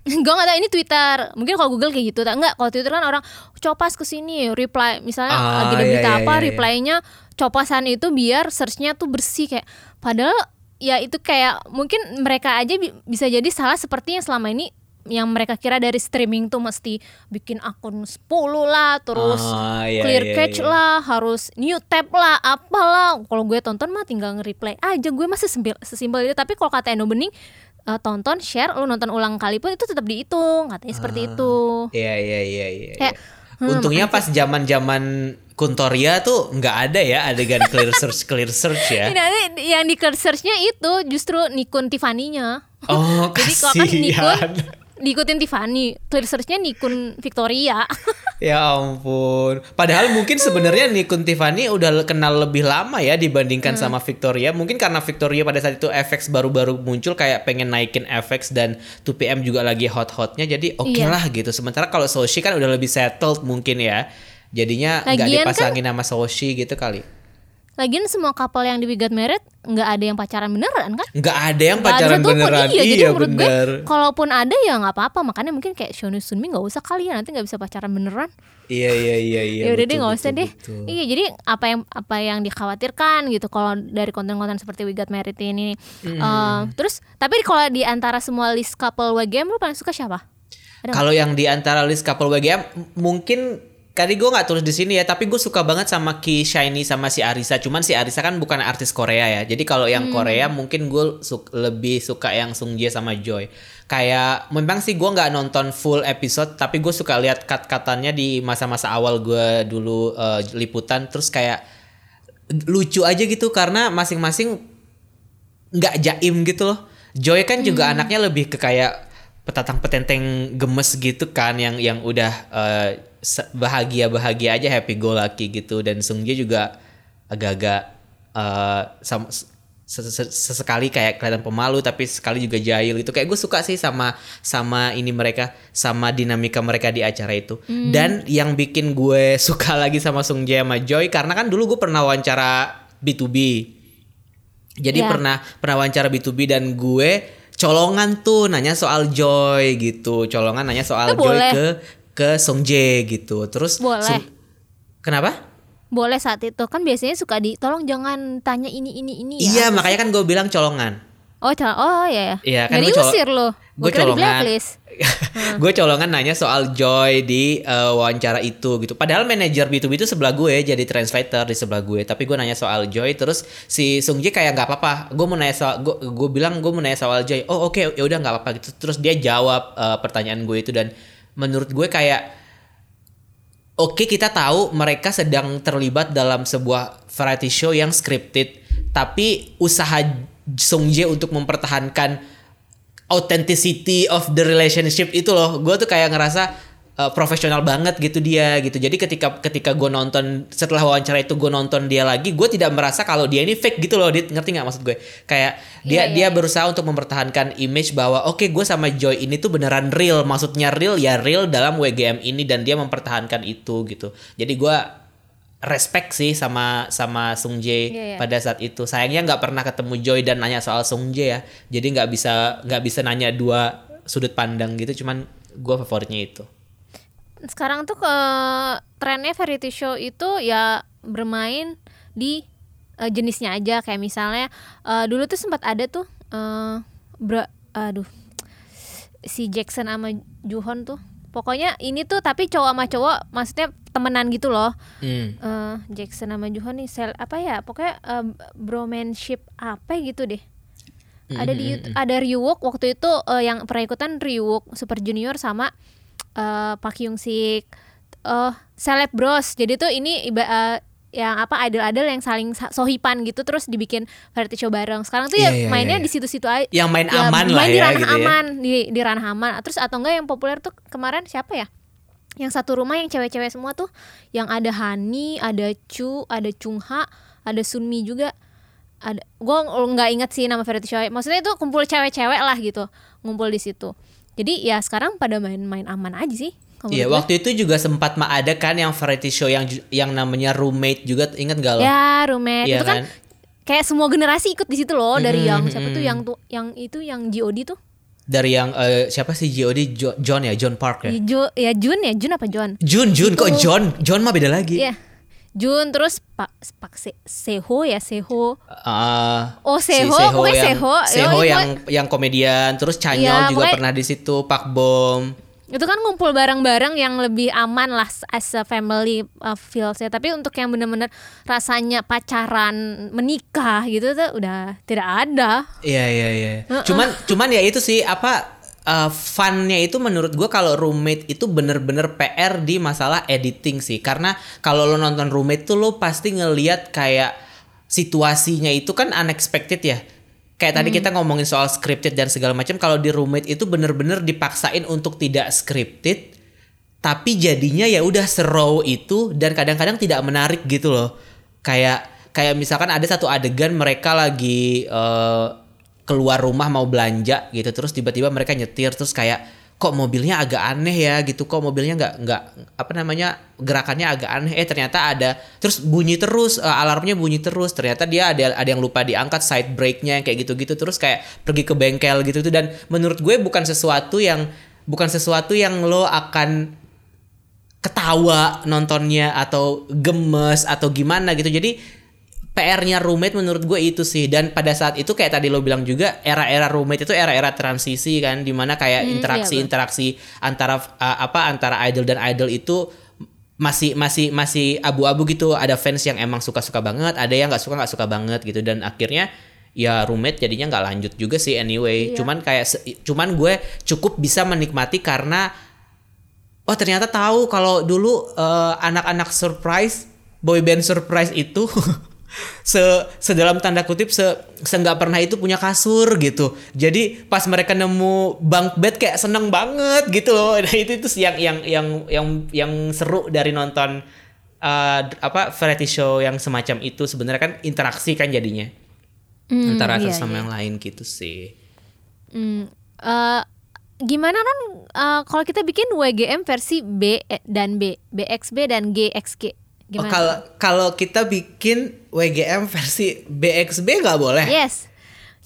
gue gak tau ini Twitter mungkin kalau Google kayak gitu tak enggak kalau Twitter kan orang copas ke sini reply misalnya Ah, lagi ada iya, berita iya, apa iya, iya. reply-nya copasan itu biar searchnya tuh bersih kayak padahal ya itu kayak mungkin mereka aja bi- bisa jadi salah seperti yang selama ini yang mereka kira dari streaming tuh mesti bikin akun 10 lah terus Ah, iya, clear iya, cache iya. lah harus new tab lah apalah kalau gue tonton mah tinggal nge-reply aja gue masih sesimpel, sesimpel itu tapi kalau kata Eno Bening eh, tonton share lu nonton ulang kali pun itu tetap dihitung katanya seperti itu Iya iya iya iya. Kayak, iya. hmm, Untungnya pas zaman-zaman Kuntoria tuh nggak ada ya adegan clear search clear search ya. Ini yang di clear search-nya itu justru Nikun Tiffany-nya Oh jadi kalau kan Nikun. diikutin Tiffany clear search-nya Nikun Victoria Ya ampun. Padahal mungkin sebenarnya Nikun Tiffany udah kenal lebih lama ya dibandingkan Hmm. sama Victoria. Mungkin karena Victoria pada saat itu FX baru-baru muncul kayak pengen naikin FX dan 2PM juga lagi hot-hotnya. Jadi oke Iya. lah gitu. Sementara kalau Soshi kan udah lebih settled mungkin ya. Jadinya nggak kan- dipasangin sama Soshi gitu kali. Lagian semua couple yang di We Got Married nggak ada yang pacaran beneran kan? nggak ada yang ada pacaran satupun. beneran Iya, jadi menurut gue bener kalaupun ada ya nggak apa-apa. Makanya mungkin kayak Shonu Sunmi nggak usah kali ya nanti nggak bisa pacaran beneran. iya iya iya iya ya udah deh nggak usah betul, deh. betul. Iya jadi apa yang apa yang dikhawatirkan gitu kalau dari konten-konten seperti We Got Married ini. Eh, terus tapi kalau di antara semua list couple WGM lu paling suka siapa? Ada? Kalau yang di antara list couple WGM mungkin tadi gue nggak tulis di sini ya, tapi gue suka banget sama Ki Shiny sama si Arisa. Cuman si Arisa kan bukan artis Korea ya. Jadi kalau yang Hmm. Korea mungkin gue su- lebih suka yang Sung Jae sama Joy. Kayak memang sih gue nggak nonton full episode, tapi gue suka lihat cut-cutannya di masa-masa awal gue dulu eh, liputan. Terus kayak lucu aja gitu karena masing-masing nggak jaim gitu loh. Joy kan juga anaknya lebih ke kayak petatang petenteng gemes gitu kan yang yang udah bahagia bahagia aja happy go lucky gitu. Dan Sung Jae juga agak-agak eh, sam- se- se- sesekali kayak kelihatan pemalu tapi sekali juga jahil gitu. Kayak gue suka sih sama sama ini mereka sama dinamika mereka di acara itu. Dan yang bikin gue suka lagi sama Sung Jae sama Joy karena kan dulu gue pernah wawancara B2B jadi Ya. pernah pernah wawancara B2B dan gue colongan tuh nanya soal Joy gitu. Colongan nanya soal Eh, Joy boleh. ke ke Song Jae gitu. Terus Boleh. Sung- Kenapa? Boleh saat itu kan biasanya suka di tolong jangan tanya ini ini ini ya. Iya, makanya kan gue bilang colongan. Oh, cal- oh ya ya. Iya, kan gue diusir lo. gue colongan. gue colongan nanya soal Joy di eh, wawancara itu gitu. Padahal manajer B2B itu sebelah gue jadi translator di sebelah gue. Tapi gue nanya soal Joy terus si Sung Jae kayak nggak apa-apa. Gue mau nanya soal gue gue bilang gue mau nanya soal Joy. Oh oke ya udah nggak apa-apa gitu. Terus dia jawab eh, pertanyaan gue itu dan menurut gue kayak Oke kita tahu mereka sedang terlibat dalam sebuah variety show yang scripted Tapi usaha Sung Jae untuk mempertahankan authenticity of the relationship itu loh. Gue tuh kayak ngerasa uh, profesional banget gitu dia gitu. Jadi ketika ketika gue nonton setelah wawancara itu gue nonton dia lagi gue tidak merasa kalau dia ini fake gitu loh. Dit. ngerti nggak maksud gue? Kayak dia Iya, dia berusaha untuk mempertahankan image bahwa oke gue sama Joy ini tuh beneran real. Maksudnya real ya real dalam WGM ini dan dia mempertahankan itu gitu. Jadi gue respect sih sama sama Sung Jae Iya, iya. pada saat itu. Sayangnya nggak pernah ketemu Joy dan nanya soal Sung Jae ya. Jadi nggak bisa nggak bisa nanya dua sudut pandang gitu. Cuman gue favoritnya itu. Sekarang tuh ke trennya variety show itu ya bermain di eh, jenisnya aja. Kayak misalnya eh, dulu tuh sempat ada tuh eh bra- aduh si Jackson sama Juhon tuh pokoknya ini tuh tapi cowok sama cowok maksudnya temenan gitu loh. Hmm. eh Jackson sama Juhon nih sel apa ya pokoknya eh, bromanship apa gitu deh. Ada di YouTube- ada Ryuwook waktu itu eh, yang pernah ikutan Ryuwook Super Junior sama eh, Park Hyung Sik eh Celeb Bros. Jadi tuh ini iba, eh, yang apa idol-idol yang saling sa- sohipan gitu terus dibikin variety show bareng. Sekarang tuh Iya, ya mainnya iya, iya. di situ-situ aja yang main ya, aman main lah di ya ranah gitu ya. aman di di ranah aman. Terus atau enggak yang populer tuh kemarin siapa ya? Yang satu rumah yang cewek-cewek semua tuh yang ada Hani ada Chu ada Chungha ada Sunmi juga. Ada gue nggak inget sih nama variety show maksudnya itu kumpul cewek-cewek lah gitu ngumpul di situ. Jadi ya sekarang pada main-main aman aja sih Iya, waktu itu juga sempat ma ada kan yang variety show yang yang namanya roommate juga inget gak lo? ya roommate Iya itu kan, kan? kayak semua generasi ikut di situ loh dari Hmm, yang hmm, siapa tuh hmm. yang tuh yang itu yang GOD tuh Dari yang eh, siapa sih GOD Jo- John ya, John Park ya. Jo, ya Jun ya Jun apa John Jun, Jun kok Itu. John? John mah beda lagi. Iya. Jun terus Pak Pak Se, Seho ya Seho. Ah, Oh, si Seho, pokoknya yang, Seho. Seho itu- yang yang komedian, terus Chanyeol Iya, juga pokoknya- pernah di situ, Pak Bom. Itu kan ngumpul bareng-bareng yang lebih aman lah as a family uh, feels ya. Tapi untuk yang bener-bener rasanya pacaran menikah gitu tuh udah tidak ada. Iya iya iya. Cuman cuman ya itu sih apa uh, funnya itu menurut gua kalau roommate itu bener-bener PR di masalah editing sih. Karena kalau lo nonton roommate tuh lo pasti ngeliat kayak situasinya itu kan unexpected ya. Kayak tadi kita ngomongin soal scripted dan segala macam. Kalau di roommate itu bener-bener dipaksain untuk tidak scripted, tapi jadinya ya udah serow itu dan kadang-kadang tidak menarik gitu loh. Kayak kayak misalkan ada satu adegan mereka lagi eh, keluar rumah mau belanja gitu terus tiba-tiba mereka nyetir terus kayak kok mobilnya agak aneh ya gitu kok mobilnya nggak nggak apa namanya gerakannya agak aneh. Eh ternyata ada terus bunyi terus uh, alarmnya bunyi terus. Ternyata dia ada ada yang lupa diangkat side brake-nya kayak gitu-gitu. Terus kayak pergi ke bengkel gitu tuh. Dan menurut gue bukan sesuatu yang bukan sesuatu yang lo akan ketawa nontonnya atau gemes atau gimana gitu. Jadi PR-nya roommate menurut gue itu sih. Dan pada saat itu kayak tadi lo bilang juga era-era roommate itu era-era transisi kan di mana kayak Hmm, interaksi-interaksi antara uh, apa antara idol dan idol itu masih masih masih abu-abu gitu. Ada fans yang emang suka-suka banget ada yang nggak suka nggak suka banget gitu. Dan akhirnya ya roommate jadinya nggak lanjut juga sih anyway. Iya. cuman kayak cuman gue cukup bisa menikmati karena oh ternyata tahu kalau dulu eh, anak-anak surprise boyband surprise itu se sedalam tanda kutip se se nggak pernah itu punya kasur gitu. Jadi pas mereka nemu bunk bed kayak seneng banget gitu loh. Nah, itu itu yang yang yang yang yang seru dari nonton eh, apa variety show yang semacam itu. Sebenarnya kan interaksi kan jadinya. Hmm, antara satu iya, sama iya. yang lain gitu sih. Hmm, eh, gimana non eh, kalau kita bikin WGM versi B dan B, BXB dan GXG? Oh, Gimana? kalau kalau kita bikin WGM versi BXB nggak boleh yes,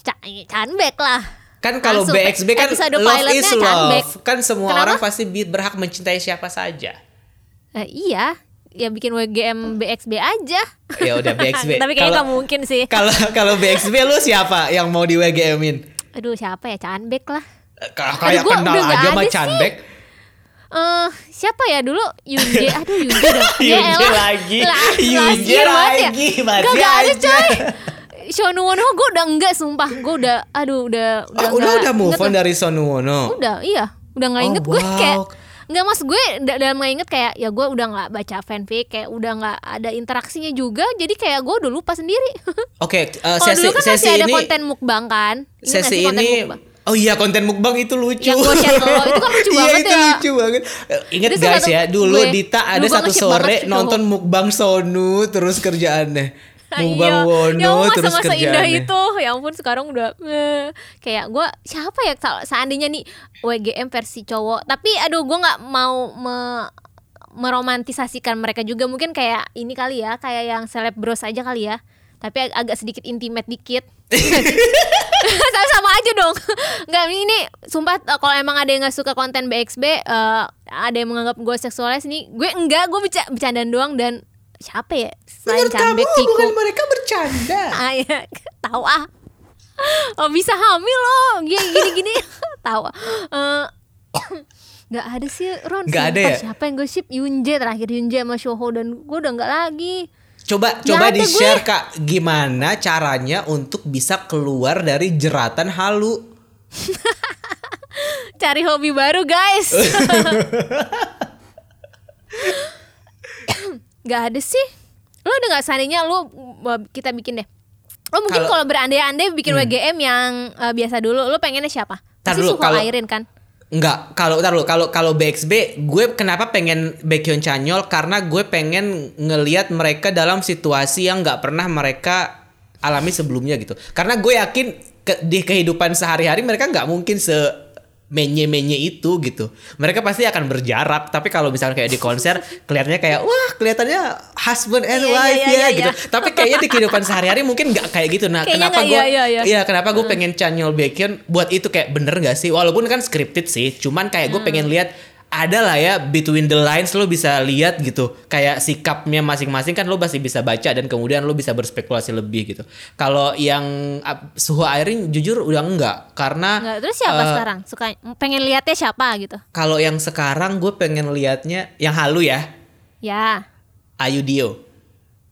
Ca canbek lah. Kan kalau. BXB kan love is Canbek. love. Kan semua Kenapa? orang pasti berhak mencintai siapa saja. Eh, iya, ya bikin WGM BXB aja. Ya udah BXB. Tapi kayaknya nggak mungkin sih. Kalau kalau BXB lu siapa yang mau di WGM-in? Aduh siapa ya canbek lah. Kayak kenal udah aja sama ada sih. Eh siapa ya dulu Yunje aduh Yunje dong Ya Yunje elah. lagi. Yunje banget ya. lagi, masih Gak, gak ada coy Shonuwono gue udah enggak sumpah Gue udah aduh udah Oh, lu nggak udah move inget on dari Sonuwono. Udah iya Udah gak Oh, inget gue wow. kayak Nggak mas gue da- dalam gak inget kayak Ya gue udah gak baca fanfic Kayak udah gak ada interaksinya juga Jadi kayak gue udah lupa sendiri Oke, eh, Kalau sesi dulu kan sesi masih ada ini konten mukbang kan nggak sesi ini mukbang? Oh iya konten mukbang itu lucu. Yang gue share lo, itu kan lucu Iya banget itu ya. lucu banget. Ingat Itu guys ya, dulu gue- Dita ada dulu satu banget sore nonton mukbang Sonu terus kerjaannya. Mukbang Iya. Wono ya ampun, terus masa-masa indah itu ya ampun sekarang udah eh, kayak gue siapa ya seandainya nih WGM versi cowok tapi aduh gue nggak mau me- meromantisasikan mereka juga mungkin kayak ini kali ya kayak yang seleb bros aja kali ya tapi ag- agak sedikit intimate dikit sama-sama aja dong. Nggak ini sumpah eh, kalau emang ada yang nggak suka konten BXB eh, ada yang menganggap gue seksualis nih gue enggak gue berca bercandaan doang dan siapa ya? Selain Menurut kamu Canbek Tiku bukan mereka bercanda. ah ya tahu ah. Oh, bisa hamil loh gini gini gini. Tahu Eh, nggak ada sih Ron. Nggak ada ya? siapa yang gue ship Yunje terakhir Yunje sama Shoho dan gue udah nggak lagi Coba coba di gue. share kak. Gimana caranya untuk bisa keluar dari jeratan halu. cari hobi baru guys. Nggak ada sih. Lo udah nggak seandainya lo kita bikin deh. Lo mungkin Kalau- berandai-andai bikin WGM yang eh, biasa dulu lo pengennya siapa? Pasti Suho kalau- Airin kan Enggak, kalau tar dulu, kalau kalau BXB gue kenapa pengen Baekhyun Chanyol karena gue pengen ngelihat mereka dalam situasi yang nggak pernah mereka alami sebelumnya gitu. Karena gue yakin ke- di kehidupan sehari-hari mereka nggak mungkin se menye-menye itu gitu. Mereka pasti akan berjarak, tapi kalau misalnya kayak di konser kelihatannya kayak wah, kelihatannya husband and Iya, iya, wife iya, ya iya, gitu. Tapi kayaknya di kehidupan sehari-hari mungkin nggak kayak gitu. Nah, Kayaknya kenapa gue iya, iya, iya. Kenapa gue pengen Chanyol Baekhyun buat itu kayak bener gak sih? Walaupun kan scripted sih, cuman kayak gue pengen lihat ada lah ya between the lines lo bisa lihat gitu. Kayak sikapnya masing-masing kan lo masih bisa baca dan kemudian lo bisa berspekulasi lebih gitu. Kalau yang uh, Suho Airin jujur udah enggak karena Nggak, terus siapa eh, sekarang? Suka pengen lihatnya siapa gitu? kalau yang sekarang gue pengen lihatnya yang halu ya. Ya. Ayu Dio.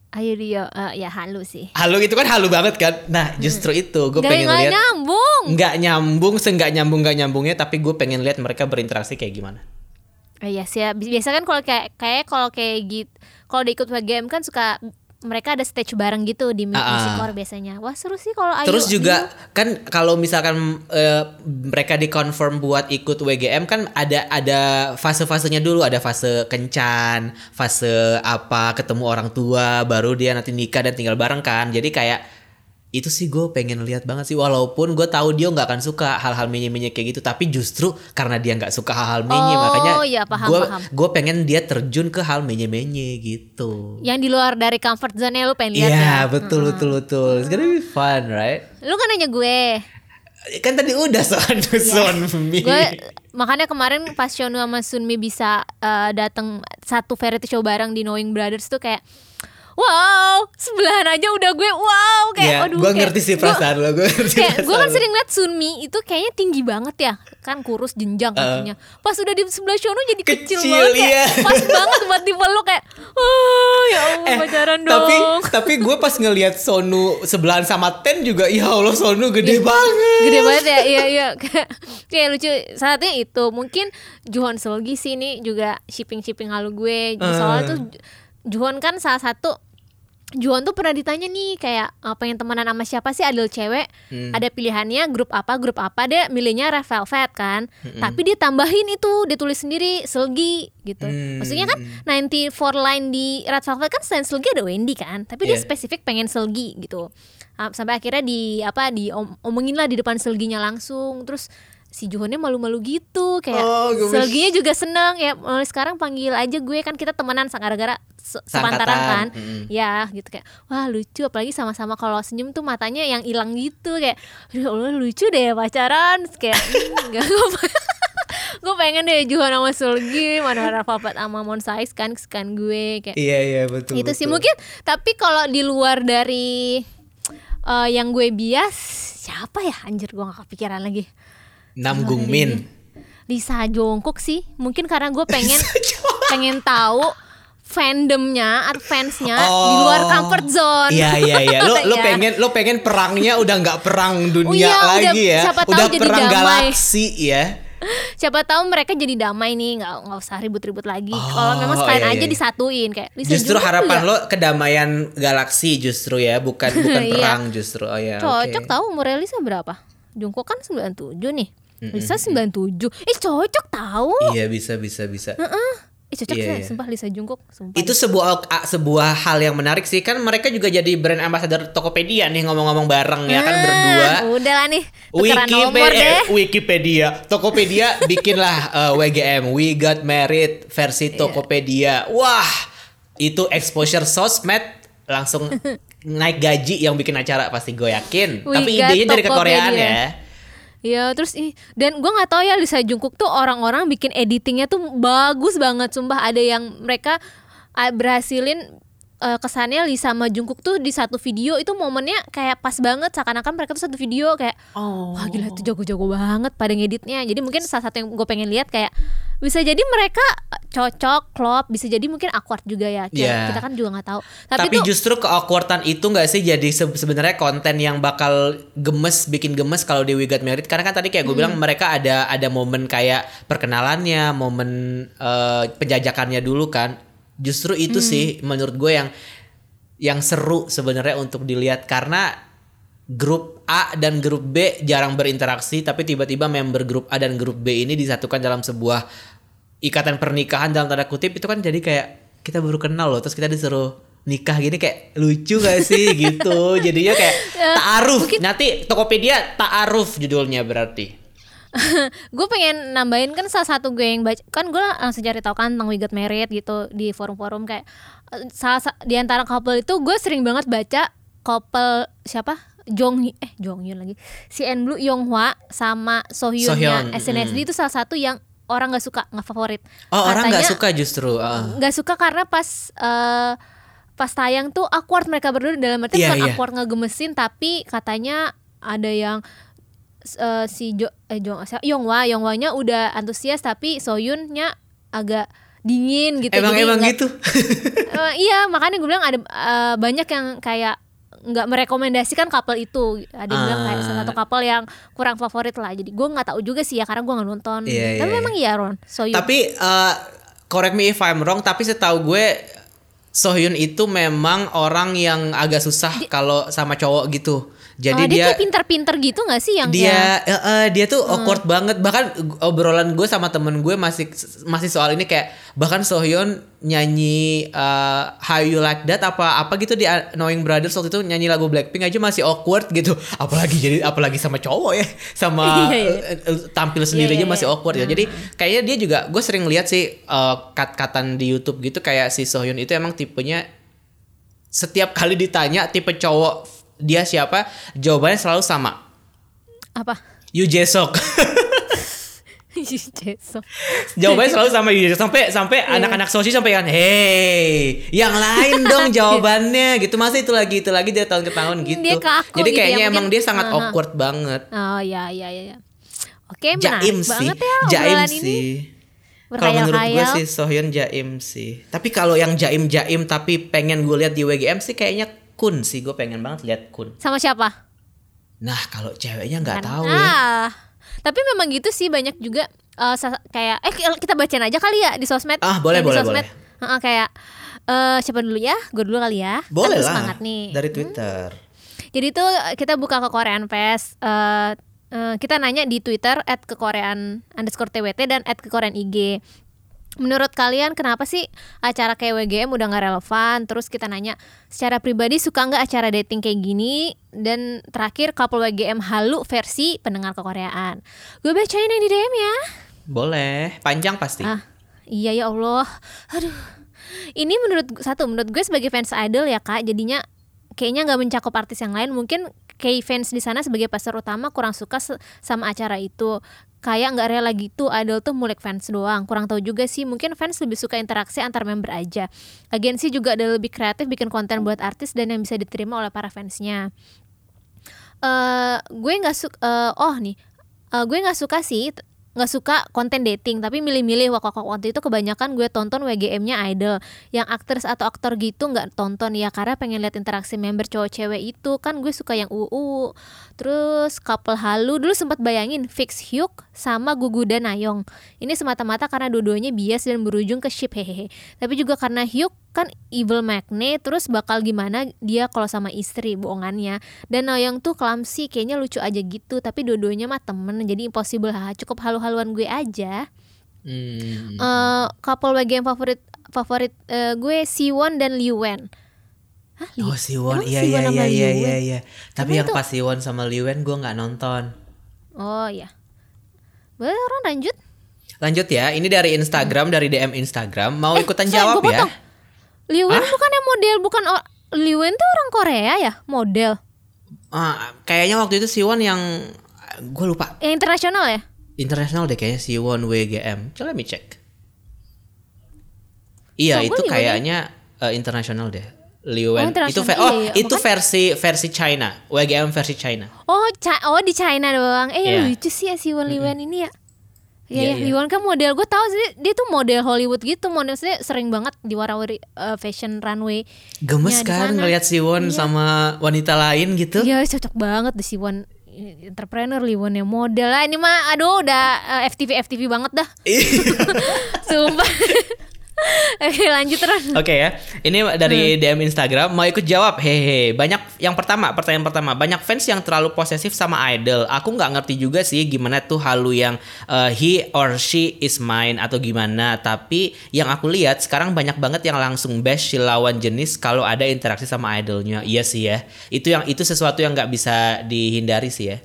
Ayo dia eh, ya halu sih. Halu itu kan halu banget kan? Nah justru itu gue Nggak- pengen nggak lihat. nyambung. Nggak nyambung seenggak nyambung nggak nyambungnya tapi gue pengen lihat mereka berinteraksi kayak gimana Eh, Iya sih, ya. Bi- biasa kan kalau kayak kayak kalau kayak gitu, kalau di ikut game kan suka mereka ada stage bareng gitu di Ah, ah. musikor biasanya. Wah seru sih kalau. Terus juga kan kalau misalkan eh, mereka dikonfirm buat ikut WGM kan ada ada fase-fasenya dulu, ada fase kencan, fase apa ketemu orang tua, baru dia nanti nikah dan tinggal bareng kan. Jadi kayak itu sih gue pengen lihat banget sih walaupun gue tahu dia nggak akan suka hal-hal menye-menye kayak gitu tapi justru karena dia nggak suka hal-hal menye Oh, makanya paham, gue paham. gue pengen dia terjun ke hal menye-menye gitu Yang di luar dari comfort zone-nya lu pengen lihat Iya ya. betul betul betul it's gonna be fun right Lu kan nanya gue. kan tadi udah soal Son Mi Gue makanya kemarin pas Shonu sama Sunmi bisa eh, datang satu variety show bareng di Knowing Brothers tuh kayak wow, sebelahan aja udah gue wow kayak ya aduh gue kayak- ngerti sih gua- perasaan lo gue kayak gue kan sering liat Sunmi itu kayaknya tinggi banget ya kan kurus jenjang kakinya. Pas udah di sebelah Shono jadi kecil, Uh. Kecil, banget kayak iya. pas banget buat dipeluk kayak oh ya Allah Eh, pacaran tapi dong. tapi gue pas ngelihat Sonu sebelahan sama Ten juga ya Allah Sonu gede banget. Gede banget ya iya iya. Kayak, kayak lucu. Salah satunya itu mungkin Juhon Selgi sih ini juga shipping shipping halu gue. Soalnya tuh Juhon kan salah satu Juhon tuh pernah ditanya nih kayak "Eh, pengen temenan sama siapa sih? Adil cewek? Ada pilihannya grup apa grup apa? Dia milihnya Red Velvet kan? Tapi dia tambahin itu dia tulis sendiri Selgi gitu. Maksudnya kan 94 line di Red Velvet kan selain Selgi ada Wendy kan? Tapi dia Iya. spesifik pengen Selgi gitu. Ah, sampai akhirnya di apa di om- omongin lah di depan Selginya langsung. Terus si Juhonnya malu-malu gitu kayak Oh. Selginya juga seneng ya mulai sekarang panggil aja gue kan kita temenan sang gara-gara se- sepantaran kan? Seangkatan, mm. ya gitu kayak wah lucu. Apalagi sama-sama kalau senyum tuh matanya yang hilang gitu kayak ya Allah lucu deh pacaran. Terus kayak "Hmm, enggak gue pengen deh Juhon sama Selgi mana Rafapat sama Monsais kan kesukaan gue kayak. Iya iya betul itu sih. mungkin tapi kalau di luar dari eh, yang gue bias siapa ya? Anjir gue gak kepikiran lagi. Nam Gung Min Lisa Jongkook sih. Mungkin karena gue pengen pengen tahu fandomnya atau fansnya di luar comfort zone Iya iya iya. Lo lo Iya. pengen lo pengen perangnya udah nggak perang dunia Oh iya, udah- lagi ya. siapa tahu udah jadi perang damai. galaksi ya. siapa tahu mereka jadi damai nih nggak nggak usah ribut-ribut lagi kalau Oh, memang sekalian iya, aja iya. disatuin kayak Justru harapan juga lo kedamaian galaksi justru ya, bukan bukan Iya. perang justru. Oh ya. cocok oke. tahu umurnya Lisa berapa Jungkook kan 97 nih Lisa 97 eh cocok tahu Iya bisa bisa bisa. Eh cocok Iya, sih iya. sumpah Lisa Jungkook sumpah Itu sebuah a- sebuah hal yang menarik sih kan mereka juga jadi brand ambassador Tokopedia nih ngomong-ngomong bareng ya kan Ah, berdua. Udah lah nih tukeran nomor Wikipedia, deh eh, Wikipedia, Tokopedia bikinlah eh, WGM, We Got Married versi Iya. Tokopedia. Wah, itu exposure sosmed langsung naik gaji yang bikin acara pasti gue yakin. We Tapi idenya dari kekoreaan ya. Ya terus ih dan gue nggak tahu ya Lisa Jungkook tuh orang-orang bikin editingnya tuh bagus banget. Sumpah ada yang mereka ah, berhasilin eh, kesannya Lisa sama Jungkook tuh di satu video itu momennya kayak pas banget seakan-akan mereka tuh satu video kayak wah gila tuh jago-jago banget pada ngeditnya. Jadi mungkin salah satu yang gue pengen lihat kayak bisa jadi mereka cocok klop bisa jadi mungkin awkward juga ya. Kayak Iya. kita kan juga nggak tahu. Tapi, Tapi, tuh justru keawkwardan itu nggak sih jadi se- sebenarnya konten yang bakal gemes bikin gemes kalau di We Got Married karena kan tadi kayak gue bilang mereka ada ada momen kayak perkenalannya, momen eh, penjajakannya dulu kan. Justru itu sih menurut gue yang yang seru sebenarnya untuk dilihat. Karena grup A dan grup B jarang berinteraksi tapi tiba-tiba member grup A dan grup B ini disatukan dalam sebuah ikatan pernikahan dalam tanda kutip. Itu kan jadi kayak kita baru kenal loh terus kita disuruh nikah gini kayak lucu gak sih? Gitu. Jadinya kayak ta'aruf. nanti Tokopedia ta'aruf judulnya berarti gue pengen nambahin kan salah satu gue yang baca kan gue langsung cari tahu kan tentang We Got Married gitu di forum-forum kayak eh, salah sa- di antara couple itu gue sering banget baca couple siapa Jong eh Jong Hyun lagi si En Blue Yonghwa sama So Hyun, SNSD itu salah satu yang orang nggak suka nggak favorit oh orang nggak Katanya- suka justru ah. nggak suka karena pas eh, pas tayang tuh awkward mereka berdua dalam arti Iya, bukan iya. awkward ngegemesin tapi katanya ada yang eh, si Jo eh Jong siapa? Yonghwa Yonghwanya udah antusias tapi Soyunnya agak dingin gitu. Emang Jadi emang nggak- gitu? Eh, iya makanya gue bilang ada eh, banyak yang kayak nggak merekomendasikan couple itu. Ada yang bilang kayak Ah. salah satu couple yang kurang favorit lah. Jadi gue nggak tahu juga sih ya karena gue nggak nonton. Iya, tapi iya, memang iya Ron? Soyun Tapi eh, correct me if I'm wrong, tapi setahu gue Sohyun itu memang orang yang agak susah kalau sama cowok gitu. Jadi oh, dia, dia kayak pinter-pinter gitu gak sih yang dia ya? eh, eh, dia tuh awkward banget bahkan obrolan gue sama temen gue masih masih soal ini kayak bahkan Sohyun nyanyi eh, How You Like That apa apa gitu di Knowing Brothers waktu itu nyanyi lagu Blackpink aja masih awkward gitu apalagi jadi apalagi sama cowok ya sama Iya, iya. tampil sendiri Iya, aja iya, masih iya. awkward ya jadi kayaknya dia juga gue sering lihat sih eh, cut-cutan di YouTube gitu kayak si Sohyun itu emang tipenya setiap kali ditanya tipe cowok dia siapa jawabannya selalu sama Apa? Yu Jesok. Jawabannya selalu sama Yu Jesok sampai sampai Iya. anak-anak sosi sampai kan, "Hey, yang lain dong jawabannya." gitu. Masa itu lagi itu lagi dia tahun ke tahun gitu. Dia kaku Jadi gitu ya, kayaknya emang mungkin. dia sangat Aha. awkward banget. Oh ya ya ya. ya. Oke, Jaim sih. banget ya Jaim ini. sih. Kalau menurut gue sih Sohyun jaim sih. Tapi kalau yang jaim-jaim tapi pengen gue lihat di WGM sih kayaknya Kun sih. Gue pengen banget lihat Kun. Sama siapa? Nah, kalau ceweknya nggak Kan. tahu ya. ah, Tapi memang gitu sih banyak juga eh, sa- kayak eh kita bacain aja kali ya di sosmed. Ah, boleh, di boleh, sosmed. Heeh, kayak eh siapa dulu ya? Gue dulu kali ya. Kan Boleh lah. Semangat nih. Dari Twitter. Jadi tuh kita buka ke Korean Fest. eh eh, kita nanya di Twitter at kekorean underscore TWT dan at kekorean IG. Menurut kalian kenapa sih acara kayak WGM udah nggak relevan? Terus kita nanya secara pribadi suka nggak acara dating kayak gini? Dan terakhir couple WGM halu versi pendengar kekoreaan. Gue bacain yang di DM ya. Boleh. Panjang pasti. Ah, iya ya Allah. Aduh. Ini menurut satu menurut gue sebagai fans idol ya kak, jadinya kayaknya nggak mencakup artis yang lain. Mungkin kayak fans di sana sebagai pasar utama kurang suka sama acara itu. Kayak nggak rela gitu idol tuh mulik fans doang. Kurang tahu juga sih. Mungkin fans lebih suka interaksi antar member aja. Agensi juga ada lebih kreatif bikin konten buat artis dan yang bisa diterima oleh para fansnya. eh gue nggak suka oh nih Eh, gue nggak suka sih nggak suka konten dating tapi milih-milih waktu waktu itu kebanyakan gue tonton WGM-nya idol. Yang aktris atau aktor gitu nggak tonton ya karena pengen lihat interaksi member cowok cewek itu. Kan gue suka yang uu terus couple halu. Dulu sempat bayangin Fix Hyuk sama Gugu dan Nayong ini semata-mata karena dua-duanya bias dan berujung ke ship hehehe. Tapi juga karena Hyuk kan evil magnet terus bakal gimana dia kalau sama istri bohongannya dan Noyong tuh clumsy kayaknya lucu aja gitu tapi dua-duanya mah temen jadi impossible haha cukup halu-haluan gue aja Hmm. Eh, couple WGM favorit favorit eh, gue Siwon dan Liu Wen Hah, Li- Oh Siwon, iya Siwon iya iya Liu iya Wen? iya iya. Tapi Emang yang itu- pas Siwon sama Liwen gue nggak nonton. oh ya boleh orang lanjut Lanjut ya, ini dari Instagram dari DM Instagram. Mau ikutan sorry, jawab ya? Potong. Liu Wen bukannya model bukan Liu Wen tuh orang Korea ya model Ah, kayaknya waktu itu Siwon yang gue lupa yang internasional ya internasional deh kayaknya Siwon WGM. Coba me check. Iya Oh, gue itu Liwen kayaknya eh, internasional deh. Liwen itu internasional. ve- oh Iya, iya. itu versi versi China WGM versi China. Oh, Ca- oh di China doang. Eh Iya. lucu sih ya si Won Liwen ini ya. Iya, Iya, ya, iya. Liwen kan model gue tahu sih dia tuh model Hollywood gitu, modelnya sering banget di warawiri eh, fashion runway. Gemes kan sana. ngeliat Siwon sama wanita lain gitu. Iya cocok banget deh si Won entrepreneur Liwon yang model lah ini mah aduh udah eh, FTV FTV banget dah sumpah Oke lanjut terus Oke ya, ini dari DM Instagram mau ikut jawab. Hehe, banyak yang pertama, pertanyaan pertama, banyak fans yang terlalu posesif sama idol. Aku nggak ngerti juga sih gimana tuh halu yang uh, he or she is mine atau gimana. Tapi yang aku lihat sekarang banyak banget yang langsung bash si lawan jenis kalau ada interaksi sama idolnya. Iya sih ya, itu yang itu sesuatu yang nggak bisa dihindari sih ya.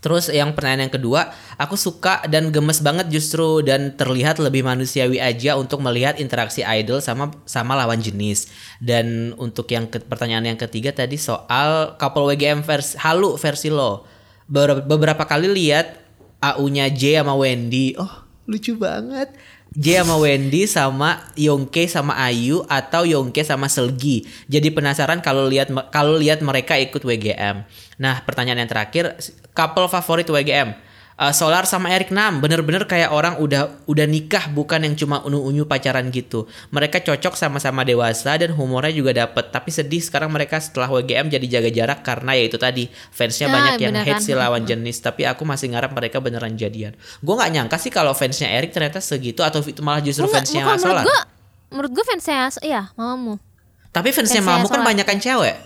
Terus yang pertanyaan yang kedua, aku suka dan gemes banget justru dan terlihat lebih manusiawi aja untuk melihat interaksi idol sama sama lawan jenis. Dan untuk yang ke- pertanyaan yang ketiga tadi soal couple WGM versi halu versi lo. Ber- beberapa kali lihat AU-nya J sama Wendy. Oh, lucu banget. J sama Wendy sama Yongke sama Ayu atau Yongke sama Selgi. Jadi penasaran kalau lihat kalau lihat mereka ikut WGM. Nah, pertanyaan yang terakhir, couple favorit WGM. Uh, Solar sama Eric Nam bener-bener kayak orang udah udah nikah bukan yang cuma unyu-unyu pacaran gitu. Mereka cocok sama-sama dewasa dan humornya juga dapet. Tapi sedih sekarang mereka setelah WGM jadi jaga jarak karena ya itu tadi fansnya Nah, banyak yang hate si lawan jenis. Tapi aku masih ngarap mereka beneran jadian. Gue nggak nyangka sih kalau fansnya Eric ternyata segitu atau itu malah justru Enggak, fansnya bukan, menurut Solar. gue menurut gue fansnya iya mamamu Tapi fansnya fansnya Mamu kan banyak kan cewek.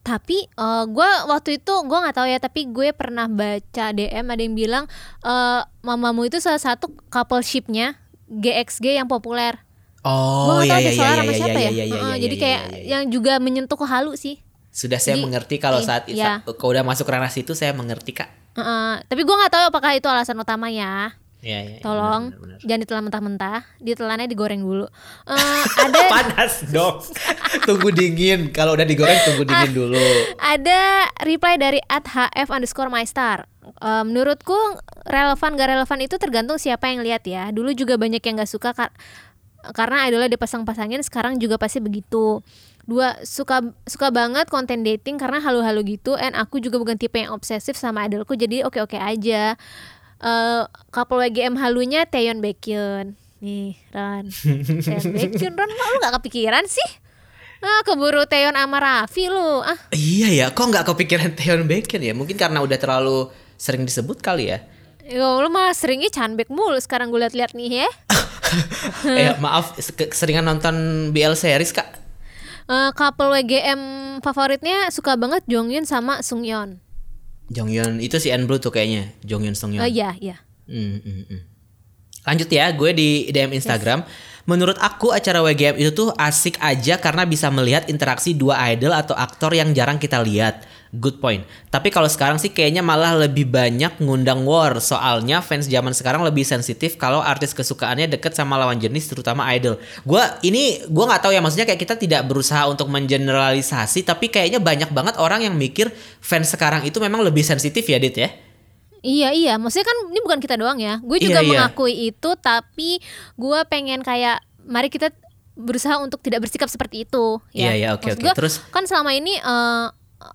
Tapi eh, gue waktu itu gue nggak tahu ya tapi gue pernah baca DM ada yang bilang eh, mamamu itu salah satu couple shipnya GXG yang populer Oh gue iya nggak tahu iya iya iya sama iya siapa iya ya iya iya iya, jadi iya, kayak iya, iya. yang juga menyentuh ke halu sih Sudah saya Jadi, mengerti kalau i- saat iya. kalau udah masuk ranah situ saya mengerti kak. Heeh, tapi gue nggak tahu apakah itu alasan utamanya Iya iya. iya, tolong benar, benar, benar. jangan ditelan mentah-mentah ditelannya digoreng dulu Eh, ada Panas dong. tunggu dingin. Kalau udah digoreng tunggu dingin dulu. ada reply dari @hf underscore mystar Eh, menurutku relevan gak relevan itu tergantung siapa yang lihat ya dulu juga banyak yang gak suka kar- karena idolnya dipasang-pasangin sekarang juga pasti begitu dua suka suka banget konten dating karena halu-halu gitu and aku juga bukan tipe yang obsesif sama idolku jadi oke-oke aja Eh couple WGM halunya Taeyeon Baekhyun nih Ron Taeyeon Baekhyun Ron kok lu gak kepikiran sih Ah, keburu Taeyeon sama Raffi lu ah Iya ya, kok nggak kepikiran Theon Bacon ya? Mungkin karena udah terlalu sering disebut kali ya. Yo, lu malah seringnya canbek mulu sekarang gue liat-liat nih ya. eh maaf, keseringan nonton BL series kak. Eh, couple WGM favoritnya suka banget Jonghyun sama Sungyeon. Jonghyun itu si N Blue tuh kayaknya, Jonghyun Songhyun. Oh iya, iya. Hmm, hmm, hmm. Lanjut ya, gue di DM Instagram. Menurut aku acara WGM itu tuh asik aja karena bisa melihat interaksi dua idol atau aktor yang jarang kita lihat. Good point. Tapi kalau sekarang sih kayaknya malah lebih banyak ngundang war. Soalnya fans zaman sekarang lebih sensitif kalau artis kesukaannya deket sama lawan jenis terutama idol. Gua ini gua nggak tahu ya maksudnya kayak kita tidak berusaha untuk mengeneralisasi tapi kayaknya banyak banget orang yang mikir fans sekarang itu memang lebih sensitif ya Dit ya. Iya iya, maksudnya kan ini bukan kita doang ya. Gue juga Iya, iya. mengakui itu, tapi gue pengen kayak mari kita berusaha untuk tidak bersikap seperti itu. Iya, Ya. iya, oke, Maksud oke. gua, Terus? kan selama ini eh,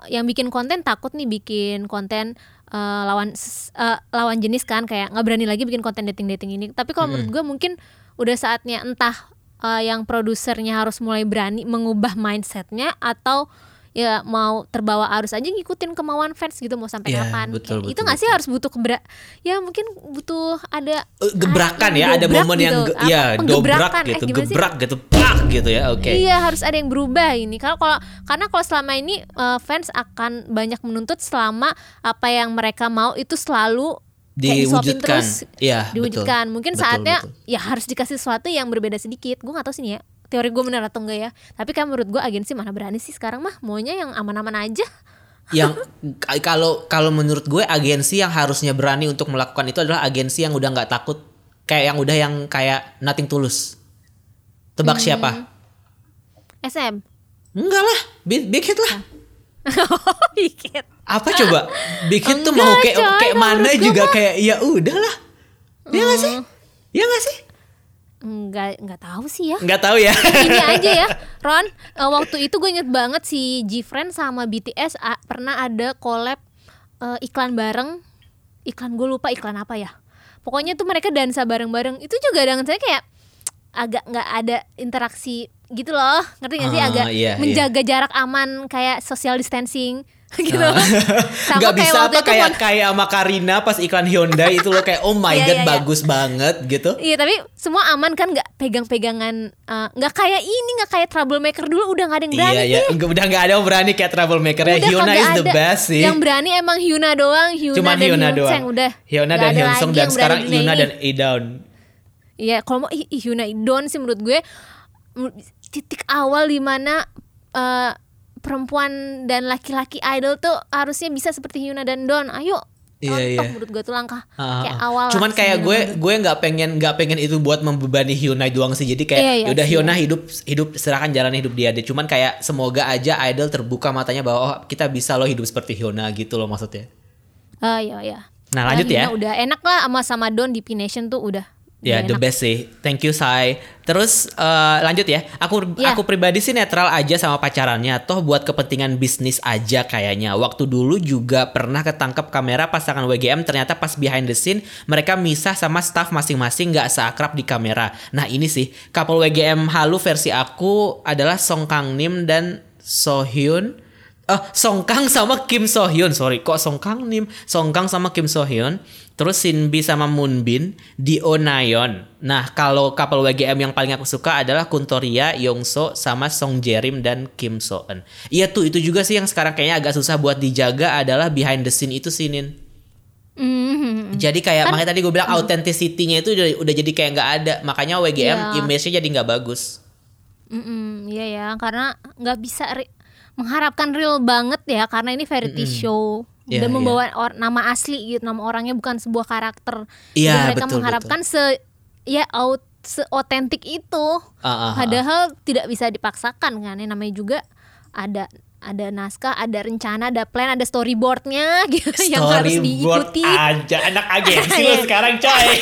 yang bikin konten takut nih bikin konten eh, lawan eh, lawan jenis kan kayak nggak berani lagi bikin konten dating dating ini. Tapi kalau menurut gue mungkin udah saatnya entah eh, yang produsernya harus mulai berani mengubah mindsetnya atau ya mau terbawa arus aja ngikutin kemauan fans gitu mau sampai Iya, kapan betul, Kayak itu betul, nggak sih harus butuh kebra ya mungkin butuh ada Eh, gebrakan ah, ya ada momen yang gitu. ge- Apa? ya dobrak. Eh, gitu sih? gebrak gitu pak gitu ya oke Iya harus ada yang berubah ini. Kalau kalau karena kalau selama ini eh, fans akan banyak menuntut selama apa yang mereka mau itu selalu Diwujudkan. terus Iya, diwujudkan. betul. Mungkin Betul, saatnya betul. ya harus dikasih sesuatu yang berbeda sedikit. Gue nggak tahu sih nih ya teori gue benar atau enggak ya. Tapi kan menurut gue agensi mana berani sih sekarang mah? Maunya yang aman-aman aja. yang kalau kalau menurut gue agensi yang harusnya berani untuk melakukan itu adalah agensi yang udah nggak takut. Kayak yang udah yang kayak nothing tulus. Tebak Hmm. siapa? SM. enggak lah. Big, big hit lah. Dikit. apa coba? Big hit tuh Enggak, mau kayak coy, kayak mana juga kayak ya udahlah. Ya nggak sih? Ya nggak sih Enggak enggak tahu sih ya. nggak tahu ya. Ini aja ya. Ron eh, waktu itu gue inget banget si Gfriend sama BTS a- pernah ada collab eh, iklan bareng. Iklan gue lupa iklan apa ya. Pokoknya tuh mereka dansa bareng-bareng. Itu juga dengan saya kayak agak nggak ada interaksi gitu loh. Ngerti gak sih? Ah, agak iya, menjaga jarak aman kayak social distancing gitu Ah. sama nggak kayak bisa apa kayak mon- kayak sama Karina pas iklan Hyundai itu loh kayak oh my Iya, god iya, iya. bagus banget gitu Iya tapi semua aman kan nggak pegang-pegangan eh, nggak kayak ini nggak kayak troublemaker dulu udah nggak ada yang berani Iya ya, deh. udah nggak ada yang berani kayak troublemaker ya. Hyuna is the ada. best sih. Yang berani emang Hyuna doang, Hyuna Cuman dan Hyuna Hyunseng doang. udah. Hyuna dan Hyunsung dan sekarang Hyuna dan Idaun. Iya, kalau mau Hyuna Idon sih menurut gue titik awal di mana eh, perempuan dan laki-laki idol tuh harusnya bisa seperti Hyuna dan Don. Ayo. Iya, iya. menurut gue tuh langkah Ah, kayak ah. awal. Cuman kayak gue sebelum- gue nggak pengen nggak pengen itu buat membebani Hyuna doang sih. Jadi kayak Iya, iya udah Hyuna hidup hidup serahkan jalan hidup dia deh. Cuman kayak semoga aja idol terbuka matanya bahwa oh, kita bisa loh hidup seperti Hyuna gitu loh maksudnya. Ah, iya, iya. Nah, lanjut ya. Hyuna Udah enak lah sama sama Don di P Nation tuh udah. Ya udah the enak. best sih. Thank you Sai. Terus eh, lanjut ya. Aku Ya. aku pribadi sih netral aja sama pacarannya. Toh buat kepentingan bisnis aja kayaknya. Waktu dulu juga pernah ketangkep kamera pasangan WGM. Ternyata pas behind the scene mereka misah sama staff masing-masing nggak seakrab di kamera. Nah ini sih couple WGM halu versi aku adalah Song Kang Nim dan So Hyun. Oh, Song Kang sama Kim So Hyun. Sorry, kok Song Kang nih? Song Kang sama Kim So Hyun. Terus Shinbi sama Moonbin di Onayon. Nah, kalau couple WGM yang paling aku suka adalah Kuntoria, Yongso sama Song Jerim dan Kim So Eun. Iya tuh, itu juga sih yang sekarang kayaknya agak susah buat dijaga adalah behind the scene itu sinin. Mhm. Jadi kayak makanya tadi gue bilang authenticity-nya itu udah, udah jadi kayak nggak ada. Makanya WGM Iya. image-nya jadi nggak bagus. Mm-mm, Iya ya, karena nggak bisa mengharapkan real banget ya, karena ini variety show Iya, dan iya. membawa or- nama asli gitu, nama orangnya bukan sebuah karakter. Iya, Jadi mereka betul, mengharapkan se ya out seotentik itu. Ah. Padahal tidak bisa dipaksakan kan, ya namanya juga ada ada naskah, ada rencana, ada plan, ada storyboardnya gitu yang harus Storyboard diikuti. aja anak agensi lo Iya. sekarang coy.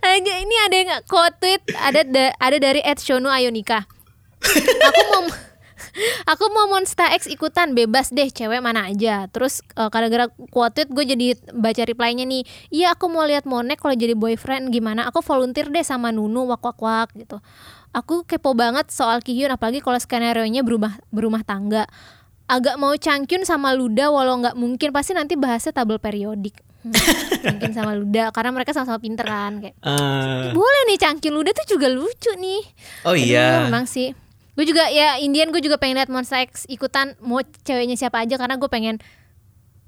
Aja ini ada yang quote tweet ada da- ada dari Ed Shonu Ayonika. Aku mau aku mau Monster X ikutan bebas deh cewek mana aja. Terus eh, gara-gara gue jadi baca reply-nya nih. Iya aku mau lihat Monek kalau jadi boyfriend gimana? Aku volunteer deh sama Nunu wak wak wak gitu. Aku kepo banget soal Kihyun apalagi kalau skenario nya berubah berumah tangga. Agak mau Changkyun sama Luda walau nggak mungkin pasti nanti bahasnya tabel periodik. Hmm, mungkin sama Luda karena mereka sama-sama pinter kan kayak Eh, boleh nih Changkyun Luda tuh juga lucu nih oh iya. Memang sih gue juga ya Indian gue juga pengen lihat Monster X ikutan mau ceweknya siapa aja karena gue pengen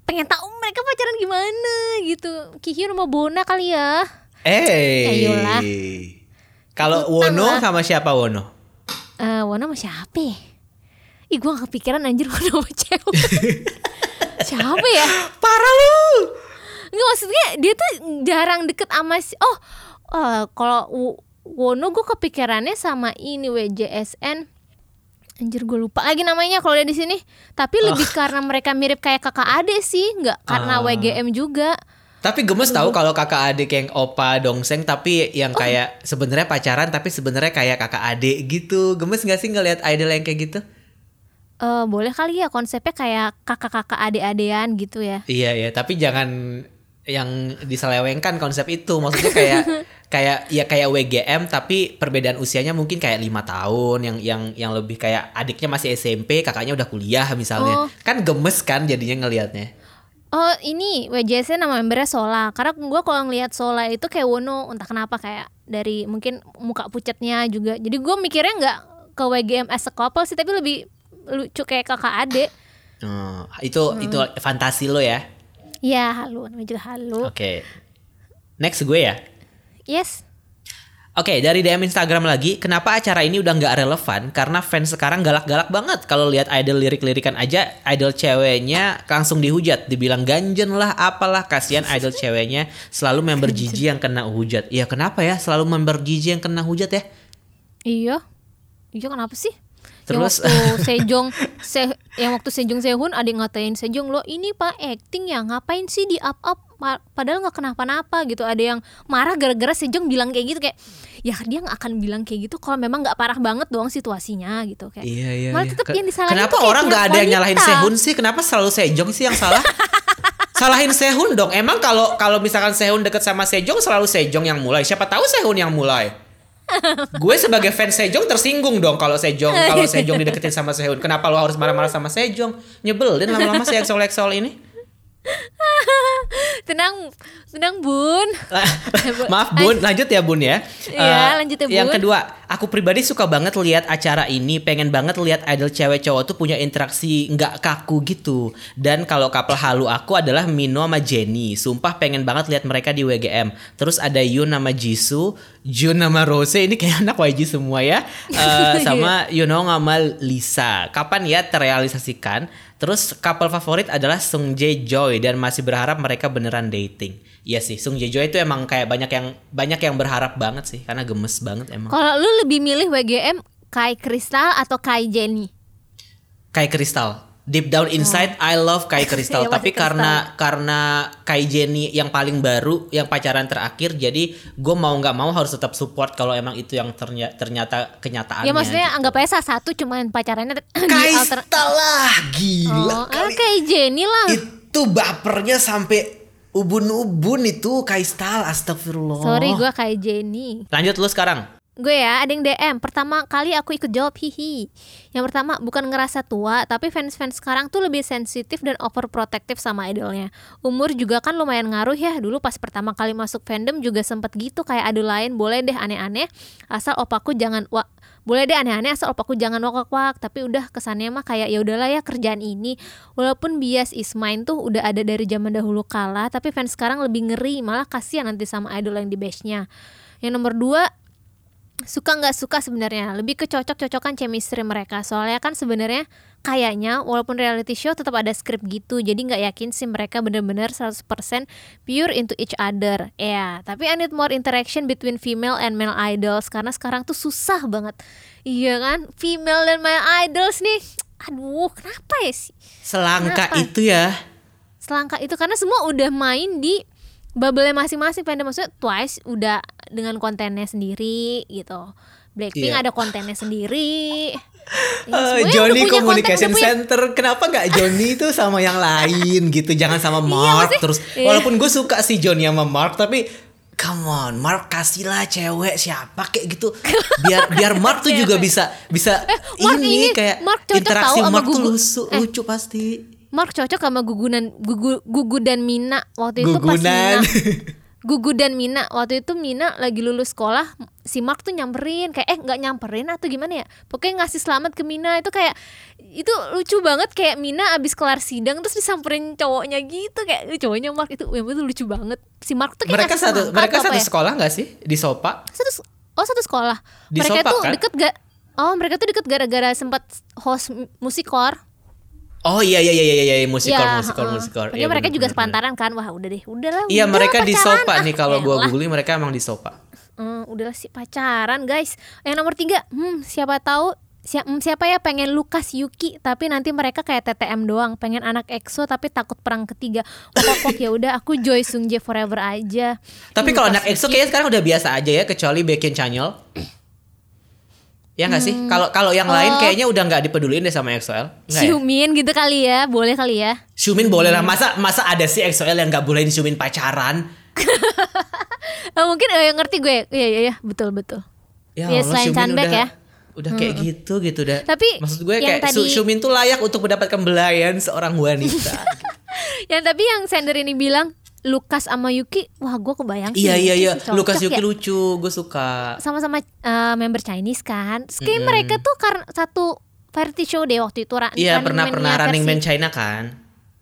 pengen tahu mereka pacaran gimana gitu Kihyun sama Bona kali ya Eh. Ayolah. Kalau Wono sama siapa Wono? eh Wona sama siapa ya? Ih gue gak kepikiran anjir Wona sama cewek Siapa ya? Parah lu. Enggak maksudnya dia tuh jarang deket sama si Oh eh, kalau Wono gue kepikirannya sama ini WJSN Anjir gue lupa lagi namanya kalau dia di sini. Tapi lebih karena mereka mirip kayak kakak adik sih, nggak karena Ah. WGM juga. Tapi gemes tahu kalau kakak adik yang opa dongseng tapi yang Oh. kayak sebenarnya pacaran tapi sebenarnya kayak kakak adik gitu. Gemes gak sih ngelihat idol yang kayak gitu? Eh boleh kali ya konsepnya kayak kakak-kakak adik-adean gitu ya. Iya ya, tapi jangan yang diselewengkan konsep itu. Maksudnya kayak kayak ya kayak WGM tapi perbedaan usianya mungkin kayak lima tahun yang yang yang lebih kayak adiknya masih SMP, kakaknya udah kuliah misalnya. Oh. Kan gemes kan jadinya ngelihatnya. Oh ini WJSN nama membernya Sola Karena gue kalau ngelihat Sola itu kayak Wono Entah kenapa kayak dari mungkin muka pucatnya juga Jadi gue mikirnya nggak ke WGM as a couple sih Tapi lebih lucu kayak kakak adik Oh, itu itu Hmm. fantasi lo ya. Ya halu namanya juga halu Oke. Next gue ya. Yes. Oke, dari DM Instagram lagi, kenapa acara ini udah nggak relevan? Karena fans sekarang galak-galak banget. Kalau lihat idol lirik-lirikan aja, idol ceweknya langsung dihujat, dibilang ganjen lah, apalah kasihan idol ceweknya. Selalu member Gigi yang kena hujat. Iya, kenapa ya? Selalu member Gigi yang kena hujat ya? Iya. Iya kenapa sih? Terus- yang waktu Sejong se yang waktu Sejong Sehun ada yang ngatain Sejong lo ini pak acting ya? Ngapain sih di up up padahal nggak kenapa-napa gitu ada yang marah gara-gara Sejong bilang kayak gitu kayak ya dia nggak akan bilang kayak gitu kalau memang nggak parah banget doang situasinya gitu kayak Iya, iya. malah iya. tetap yang disalahin Kenapa orang nggak ada yang nyalahin. Sehun sih? Kenapa selalu Sejong sih yang salah? Salahin Sehun dong. Emang kalau kalau misalkan Sehun deket sama Sejong selalu Sejong yang mulai. Siapa tahu Sehun yang mulai. Gue sebagai fans Sejong tersinggung dong kalau Sejong kalau Sejong dideketin sama Sehun. Kenapa lo harus marah-marah sama Sejong? Nyebelin lama-lama si Exol-Exol ini. tenang tenang bun Maaf Bun, lanjut ya Bun ya. Iya, Eh, lanjut ya, Yang Bun. kedua, aku pribadi suka banget lihat acara ini, pengen banget lihat idol cewek cowok tuh punya interaksi nggak kaku gitu. Dan kalau couple halu aku adalah Mino sama Jenny. Sumpah pengen banget lihat mereka di WGM. Terus ada Yun nama Jisoo, Jun nama Rose, ini kayak anak YG semua ya. Eh, sama Yunong sama Lisa. Kapan ya terrealisasikan? Terus couple favorit adalah Sung Jae Joy dan masih berharap mereka beneran dating. Iya sih, Sung Jae Joy itu emang kayak banyak yang banyak yang berharap banget sih karena gemes banget emang. kalau lu lebih milih WGM Kai Kristal atau Kai Jenny Kayak Kristal. Deep down inside I love Kai Kristal, Iya, tapi Kristal. karena karena Kai Jenny yang paling baru, yang pacaran terakhir, jadi gue mau nggak mau harus tetap support kalau emang itu yang ternyata, ternyata kenyataannya. ya maksudnya anggap aja salah satu cuman pacarannya Kai alter lah, gila Oh, ah, kali. kayak Jenny lah. Itu bapernya sampai ubun-ubun itu Kai Style, astagfirullah. Sorry gue kayak Jenny. Lanjut lu sekarang. Gue ya ada yang DM pertama kali aku ikut jawab hihi. Yang pertama bukan ngerasa tua tapi fans-fans sekarang tuh lebih sensitif dan overprotective sama idolnya. Umur juga kan lumayan ngaruh ya. Dulu pas pertama kali masuk fandom juga sempet gitu kayak adu lain boleh deh aneh-aneh asal opaku jangan wa boleh deh aneh-aneh asal opaku jangan wak-wak tapi udah kesannya mah kayak ya udahlah ya kerjaan ini. Walaupun bias is mine tuh udah ada dari zaman dahulu kala tapi fans sekarang lebih ngeri malah kasihan nanti sama idol yang di base-nya. Yang nomor dua suka nggak suka sebenarnya. Lebih ke cocok-cocokan chemistry mereka. Soalnya kan sebenarnya kayaknya walaupun reality show tetap ada skrip gitu. Jadi nggak yakin sih mereka bener-bener 100% pure into each other. Ya tapi I need more interaction between female and male idols. Karena sekarang tuh susah banget. Iya kan? Female dan male idols nih. Aduh kenapa ya sih? Selangka Kenapa? itu ya. selangkah itu karena semua udah main di bubble masing-masing fandom maksudnya Twice udah dengan kontennya sendiri gitu. Blackpink Iya. ada kontennya sendiri. Ya, Eh, semuanya Johnny konten, Communication punya- Center kenapa nggak Johnny itu sama yang lain gitu? Jangan sama Mark maksudnya- terus. Iya. walaupun gue suka sih Johnny sama Mark tapi come on Mark kasihlah cewek siapa kayak gitu. Biar biar Mark tuh juga bisa bisa Eh, Mark ini, ini, kayak Mark interaksi sama Mark tuh lucu, Eh. lucu pasti Mark cocok sama gugunan gugu gugu dan Mina. Waktu itu pas Gugunan. Mina. Gugu dan Mina. Waktu itu Mina lagi lulus sekolah si Mark tuh nyamperin. Kayak eh nggak nyamperin atau gimana ya? Pokoknya ngasih selamat ke Mina. Itu kayak itu lucu banget. Kayak Mina abis kelar sidang terus disamperin cowoknya gitu. Kayak "Eh, cowoknya Mark. Itu yang itu lucu banget. Si Mark tuh kayak mereka satu mereka satu ya? sekolah nggak sih? Di Sopa? Satu oh satu sekolah. Di mereka Sopa, tuh kan? deket gak oh mereka tuh deket gara-gara sempat host mu- musikor oh iya iya iya iya iya musikor Ya, musikor heeh. musikor. Pokoknya Iya, mereka bener, juga bener, bener. sepantaran kan? Wah udah deh udahlah iya udah mereka di. Sopa Ah, nih kalau gua googling mereka emang di Sopa. Hmm, udahlah sih pacaran guys. Yang nomor tiga hmm, siapa tahu siapa, siapa ya? Pengen Lukas Yuki tapi nanti mereka kayak TTM doang. Pengen anak EXO tapi takut perang ketiga. Pokok ya udah aku Joy Sung Jae forever aja. Tapi Hmm, kalau anak EXO kayaknya sekarang udah biasa aja ya kecuali Baekhyun Chanyeol. Ya nggak sih? Kalau kalau yang lain Oh. kayaknya udah nggak dipeduliin deh sama EXO-L. Nggak ya? Gitu kali ya boleh kali ya Xiumin boleh lah. Masa masa ada sih EXO-L yang nggak boleh disumin pacaran? Eh, mungkin eh, yang ngerti gue iya iya iya betul betul Ya Allah, selain Chanbaek udah, ya. Udah kayak gitu gitu dah. Tapi maksud gue kayak tadi- Xiumin tuh layak untuk mendapatkan belayan seorang wanita. yang tapi yang Sender ini bilang Lukas sama Yuki wah gue kebayang sih iya iya iya. Lukas Yuki ya. lucu, gue suka. sama-sama eh, member Chinese kan. Terus kayak mereka tuh karena satu variety show deh waktu itu Iya pernah pernah Running Man China kan.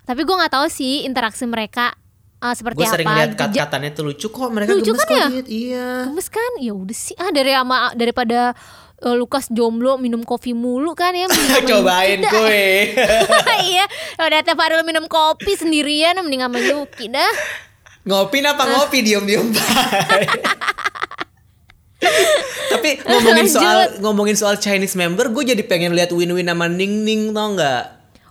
Tapi gue nggak tahu sih interaksi mereka eh, seperti Gue apa. sering lihat kat-katannya tuh lucu kok. Mereka Lucu gemes kan ya? Dit. Iya. Gemes kan? Ya udah sih. Ah dari ama daripada eh, Lukas jomblo minum kopi mulu kan ya. Cobain gue. iya. Udah Teh Farul minum kopi sendirian mending sama Yuki dah. Ngopi apa ngopi diem-diem. Tapi ngomongin Lanjut. soal ngomongin soal Chinese member, gue jadi pengen lihat Win-Win sama Ning Ning tau nggak?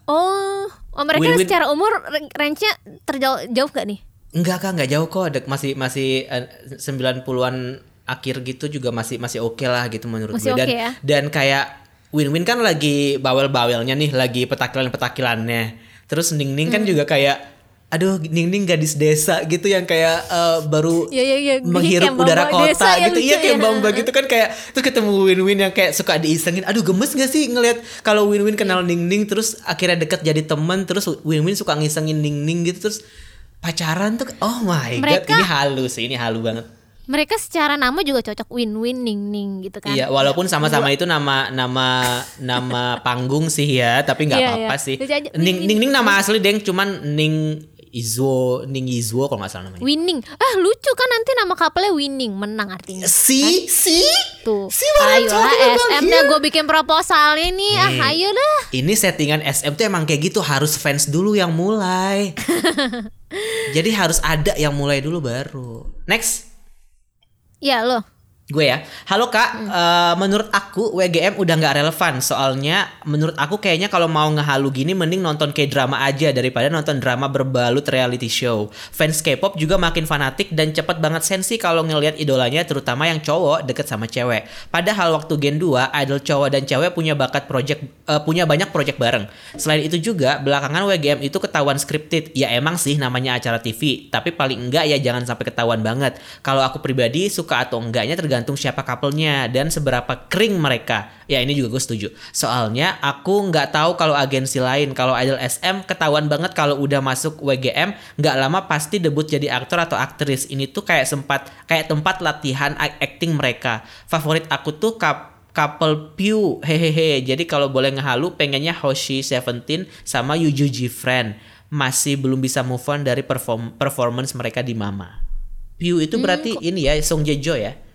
Oh, oh mereka Win-win. secara umur range-nya terjauh jauh gak nih? Enggak kak, nggak jauh kok. Dek, masih masih eh, 90-an akhir gitu juga masih masih oke lah gitu menurut Masih gue. Dan oke ya? dan kayak Win-Win kan lagi bawel-bawelnya nih, lagi petakilan-petakilannya. Terus Ning Ning Hmm. kan juga kayak aduh Ning gadis desa gitu yang kayak eh, baru Iya, iya, iya. menghirup udara kota desa ya, gitu. Iya kayak ya. bamba gitu kan kayak terus ketemu Win-Win yang kayak suka diisengin. Aduh gemes gak sih ngelihat kalau Win-Win kenal. Ning terus akhirnya deket jadi teman terus Win-Win suka ngisengin Ning gitu terus pacaran tuh oh my god Mereka- ini halu sih ini halu banget. Mereka secara nama juga cocok win-win ning-ning gitu kan. Iya, walaupun sama-sama itu nama nama nama panggung sih ya, tapi nggak Iya, apa-apa iya. sih. Lucu aja. Ning Ning Ning nama asli deng, cuman Ning Izuo, Ning Izuo kalau nggak salah namanya. Winning. Ah, lucu kan nanti nama kapalnya winning, menang artinya. Si, si, Tuh. si ayo lah SM dah gue bikin proposalnya nih. Ah, ayo dah. Ini settingan SM tuh emang kayak gitu harus fans dulu yang mulai. Jadi harus ada yang mulai dulu baru. Next. Ya lo. Gue ya, halo kak. Hmm. eh, menurut aku WGM udah nggak relevan. Soalnya menurut aku kayaknya kalau mau ngehalu gini, mending nonton kayak drama aja daripada nonton drama berbalut reality show. Fans K-pop juga makin fanatik dan cepet banget sensi kalau ngelihat idolanya, terutama yang cowok deket sama cewek. Padahal waktu Gen 2, idol cowok dan cewek punya bakat project, eh, punya banyak project bareng. Selain itu juga belakangan WGM itu ketahuan scripted. Ya emang sih namanya acara TV, tapi paling enggak ya jangan sampai ketahuan banget. Kalau aku pribadi suka atau enggaknya tergantung tergantung siapa couple-nya dan seberapa kering mereka. Ya ini juga gue setuju. Soalnya aku nggak tahu kalau agensi lain. Kalau Idol SM ketahuan banget kalau udah masuk WGM nggak lama pasti debut jadi aktor atau aktris. Ini tuh kayak sempat kayak tempat latihan acting mereka. Favorit aku tuh kap couple Pew hehehe jadi kalau boleh ngehalu pengennya Hoshi Seventeen sama Yuju Jifren masih belum bisa move on dari perform performance mereka di Mama Pew itu berarti ini ya Song Jejo ya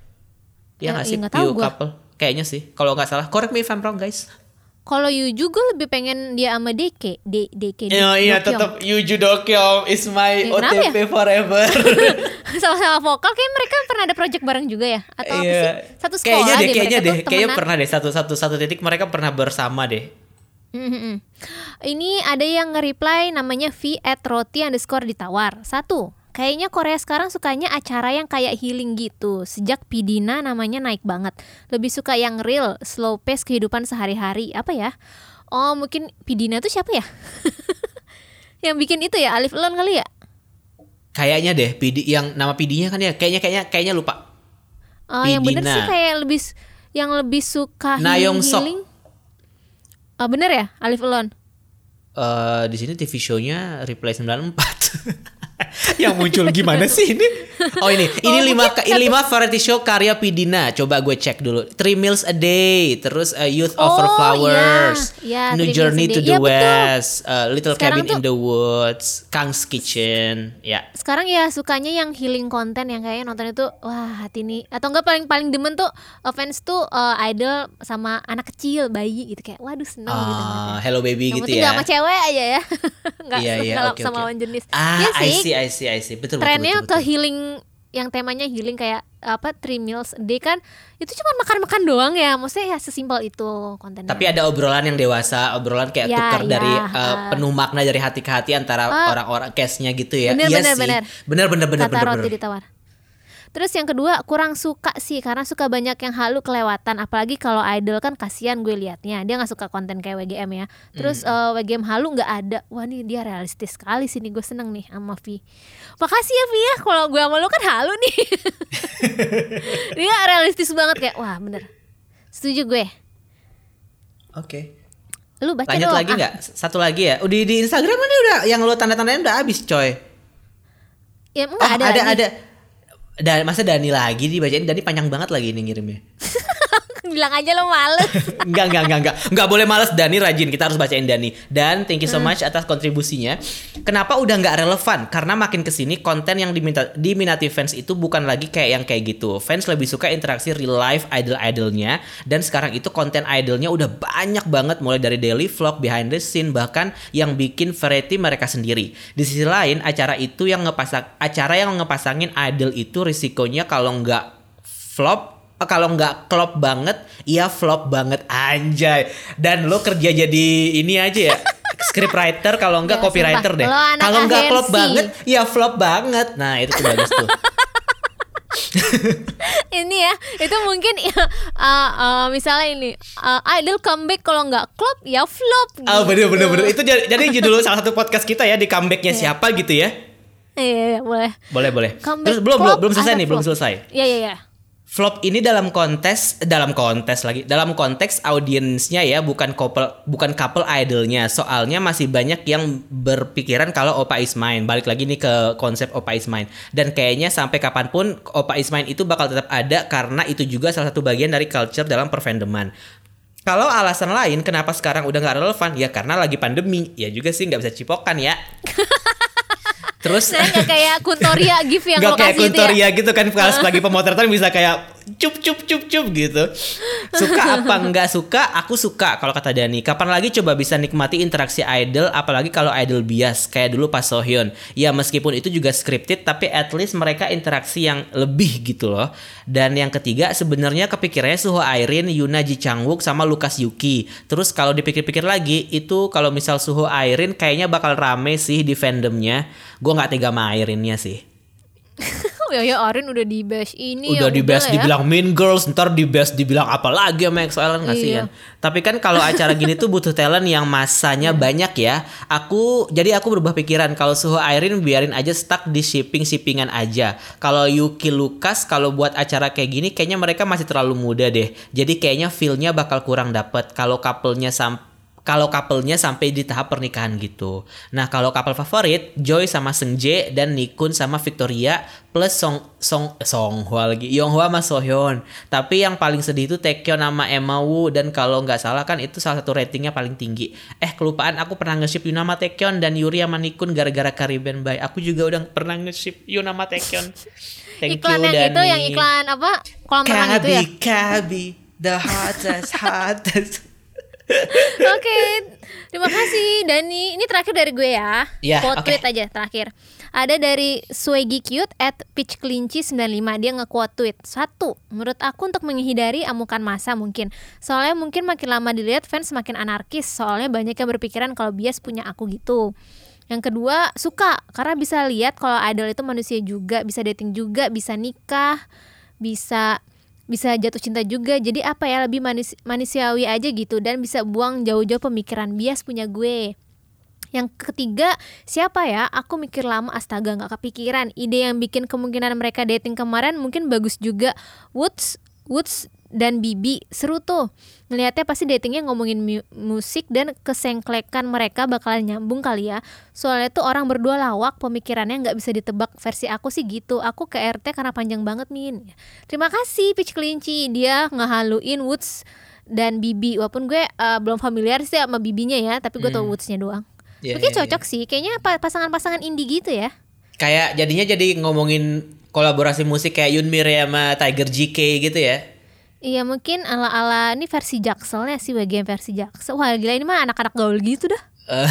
Iya nggak iya, sih tahu Pew gua. couple kayaknya sih kalau nggak salah correct me if I'm wrong guys Kalau Yuju gue lebih pengen dia sama Deke, D Deke. iya iya Dokyong. tetap Yuju Dokyong is my Ya, OTP forever Sama-sama vokal kayak mereka pernah ada project bareng juga ya? Atau apa Iya. sih? Satu sekolah kayaknya deh deh kayaknya deh kayaknya pernah deh satu satu satu titik mereka pernah bersama deh Mhm. Ini ada yang nge-reply namanya V at roti underscore ditawar. Satu, kayaknya Korea sekarang sukanya acara yang kayak healing gitu. Sejak Pidina namanya naik banget. Lebih suka yang real, slow pace kehidupan sehari-hari. Apa ya? Oh mungkin Pidina tuh siapa ya? yang bikin itu ya Alif Elon kali ya? Kayaknya deh, PD yang nama PD-nya kan ya, kayaknya kayaknya kayaknya lupa. Oh yang bener sih kayak lebih yang lebih suka Na healing healing. Oh bener ya Alif Elon? Eh di sini TV show-nya Replay 94. yang muncul gimana sih ini? Oh ini, ini lima ini lima variety show karya Pidina. Coba gue cek dulu. Three meals a day, terus uh, Youth Over Oh, Flowers, iya. Iya, New Three Meals a Journey to Day. the Iya, betul. West, uh, Little Sekarang Cabin in tuh- the Woods, Kang's Kitchen, ya. sekarang ya sukanya yang healing content yang kayaknya nonton itu wah hati nih atau enggak paling paling demen tuh uh, fans tuh uh, idol sama anak kecil bayi gitu kayak waduh seneng gitu Ah. Hello Baby yang gitu penting ya. gak sama cewek aja ya nggak Iya iya nggak oke sama lawan jenis Ah, ya I sih see I see I see. Betul betul, trennya betul, ke betul. healing yang temanya healing kayak apa three meals a day kan itu cuma makan-makan doang ya maksudnya ya sesimpel itu kontennya Tapi ada obrolan yang dewasa, obrolan kayak Ya, tukar ya, dari uh, uh. penuh makna dari hati ke hati antara Ah. orang-orang case-nya gitu ya. Bener, iya bener, sih. bener. Bener bener bener kata bener. roti bener. ditawar. Terus yang kedua kurang suka sih karena suka banyak yang halu kelewatan apalagi kalau idol kan kasihan gue liatnya dia nggak suka konten kayak WGM ya. Terus Hmm. eh, WGM halu nggak ada. Wah nih dia realistis sekali sih nih gue seneng nih sama Vi. Makasih ya Vi ya kalau gue sama lu kan halu nih. dia realistis banget kayak wah bener. Setuju gue. Oke. Lu baca Lanjut dong. lagi ah. nggak? Satu lagi ya. Udah di Instagram ini udah yang lo tanda-tandain udah habis, coy. Ya Oh, enggak ada. ada lagi. ada. Dan masa Dani lagi dibacain? Dani panjang banget lagi ini ngirimnya. Bilang aja lo males. enggak, enggak, enggak, enggak. Enggak boleh males Dani rajin. Kita harus bacain Dani. Dan thank you Hmm. so much atas kontribusinya. Kenapa udah nggak relevan? Karena makin ke sini konten yang diminta diminati fans itu bukan lagi kayak yang kayak gitu. Fans lebih suka interaksi real life idol-idolnya. Dan sekarang itu konten idolnya udah banyak banget. Mulai dari daily vlog, behind the scene, bahkan yang bikin variety mereka sendiri. Di sisi lain, acara itu yang ngepasang acara yang ngepasangin idol itu risikonya kalau nggak flop kalau nggak klop banget, iya flop banget anjay. Dan lo kerja jadi ini aja ya. Scriptwriter kalau nggak Ya, copywriter sumpah. deh. Kalau nggak klop banget, ya flop banget. Nah, itu tuh bagus tuh. ini ya itu mungkin ya uh, uh, misalnya ini uh, idol comeback kalau nggak klop ya flop gitu. Oh, bener bener bener. Itu jadi, jadi judul salah satu podcast kita ya di comebacknya siapa gitu ya. iya iya, boleh Boleh boleh. Comeback Terus belum belum belum selesai nih, belum flop. selesai. iya iya iya Flop ini dalam kontes dalam kontes lagi dalam konteks audiensnya ya bukan couple bukan couple idolnya. Soalnya masih banyak yang berpikiran kalau Opa is mine balik lagi nih ke konsep Opa is mine dan kayaknya sampai kapan pun Opa is mine itu bakal tetap ada karena itu juga salah satu bagian dari culture dalam perfandoman kalau alasan lain kenapa sekarang udah nggak relevan? Ya karena lagi pandemi. Ya juga sih nggak bisa cipokan ya terus saya nggak kayak Kuntoria gift yang Gak lokasi kayak itu ya. Kuntoria gitu kan kalau lagi pemotretan bisa kayak cup cup cup cup gitu. Suka apa nggak suka? Aku suka kalau kata Dani. Kapan lagi coba bisa nikmati interaksi idol apalagi kalau idol bias kayak dulu pas Sohyun. Ya meskipun itu juga scripted tapi at least mereka interaksi yang lebih gitu loh. Dan yang ketiga sebenarnya kepikirannya Suho Airin, Yuna Ji Changwook sama Lukas Yuki. Terus kalau dipikir-pikir lagi itu kalau misal Suho Airin kayaknya bakal rame sih di fandomnya. Gue nggak tega sama Airinnya sih. ya ya Arin udah di bash ini udah ya di best lah ya. dibilang Mean Girls ntar di best dibilang apa lagi sama EXO kan kasihan tapi kan kalau acara gini tuh butuh talent yang masanya banyak ya. Aku jadi aku berubah pikiran. Kalau Suho Airin biarin aja stuck di shipping shippingan aja. Kalau Yuki Lucas kalau buat acara kayak gini kayaknya mereka masih terlalu muda deh. Jadi kayaknya feelnya bakal kurang dapet. Kalau couple-nya sampai kalau couple-nya sampai di tahap pernikahan gitu. Nah, kalau couple favorit, Joy sama Seungjae dan Nikun sama Victoria plus Song Song eh, Songhwa lagi. Yonghwa sama Sohyun. Tapi yang paling sedih itu Taekyon sama Emma Woo dan kalau nggak salah kan itu salah satu ratingnya paling tinggi. Eh, kelupaan aku pernah nge-ship Yuna sama Taekyon dan Yuri sama Nikun gara-gara Caribbean Bay. Aku juga udah pernah nge-ship Yuna sama Taekyon. Thank iklan you, yang itu Dani. yang iklan apa kolam renang itu ya Kabi, the hottest, hottest. Oke, terima kasih Dani. Ini terakhir dari gue ya. Ya, quote oke. tweet aja terakhir. Ada dari Swaggy Cute at Peach Kelinci 95 Dia nge-quote tweet Satu, menurut aku untuk menghindari amukan masa mungkin Soalnya mungkin makin lama dilihat fans makin anarkis Soalnya banyak yang berpikiran kalau bias punya aku gitu Yang kedua, suka Karena bisa lihat kalau idol itu manusia juga Bisa dating juga, bisa nikah Bisa bisa jatuh cinta juga. Jadi apa ya lebih manis manusiawi aja gitu dan bisa buang jauh-jauh pemikiran bias punya gue. Yang ketiga siapa ya? Aku mikir lama astaga nggak kepikiran. Ide yang bikin kemungkinan mereka dating kemarin mungkin bagus juga. Woods Woods dan Bibi seru tuh. Ngelihatnya pasti datingnya ngomongin mu- musik dan kesengklekan mereka bakalan nyambung kali ya. Soalnya tuh orang berdua lawak pemikirannya nggak bisa ditebak. Versi aku sih gitu. Aku ke RT karena panjang banget min. Terima kasih Peach Kelinci. Dia ngehaluin Woods dan Bibi. Walaupun gue eh, belum familiar sih sama Bibinya ya tapi gue tau Woodsnya doang. Iya, Mungkin iya, cocok sih. Kayaknya pa- pasangan-pasangan indie gitu ya. Kayak jadinya jadi ngomongin kolaborasi musik kayak Yunmir sama Tiger GK gitu ya. Iya mungkin ala-ala ini versi Jaksel ya sih bagian versi Jaksel. Wah gila ini mah anak-anak gaul gitu dah.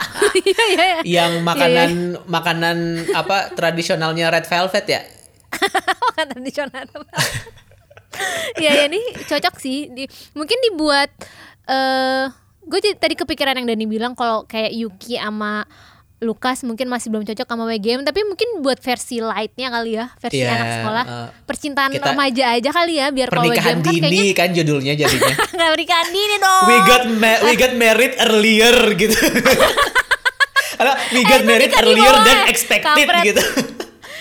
Iya iya iya. Yang makanan makanan apa tradisionalnya Red Velvet ya? Makan tradisional. Iya ya ini cocok sih. Di, Mungkin dibuat eh Gue jadi tadi kepikiran yang Dani bilang Kalau kayak Yuki sama Lukas mungkin masih belum cocok sama WGM Tapi mungkin buat versi lightnya kali ya Versi Iya, anak sekolah eh, Percintaan kita- remaja aja kali ya Biar kalau WGM kan dini kayaknya kan judulnya jadinya. Nggak pernikahan dini dong we got ma- we got married earlier gitu. We got itu married earlier than expected kampret. gitu.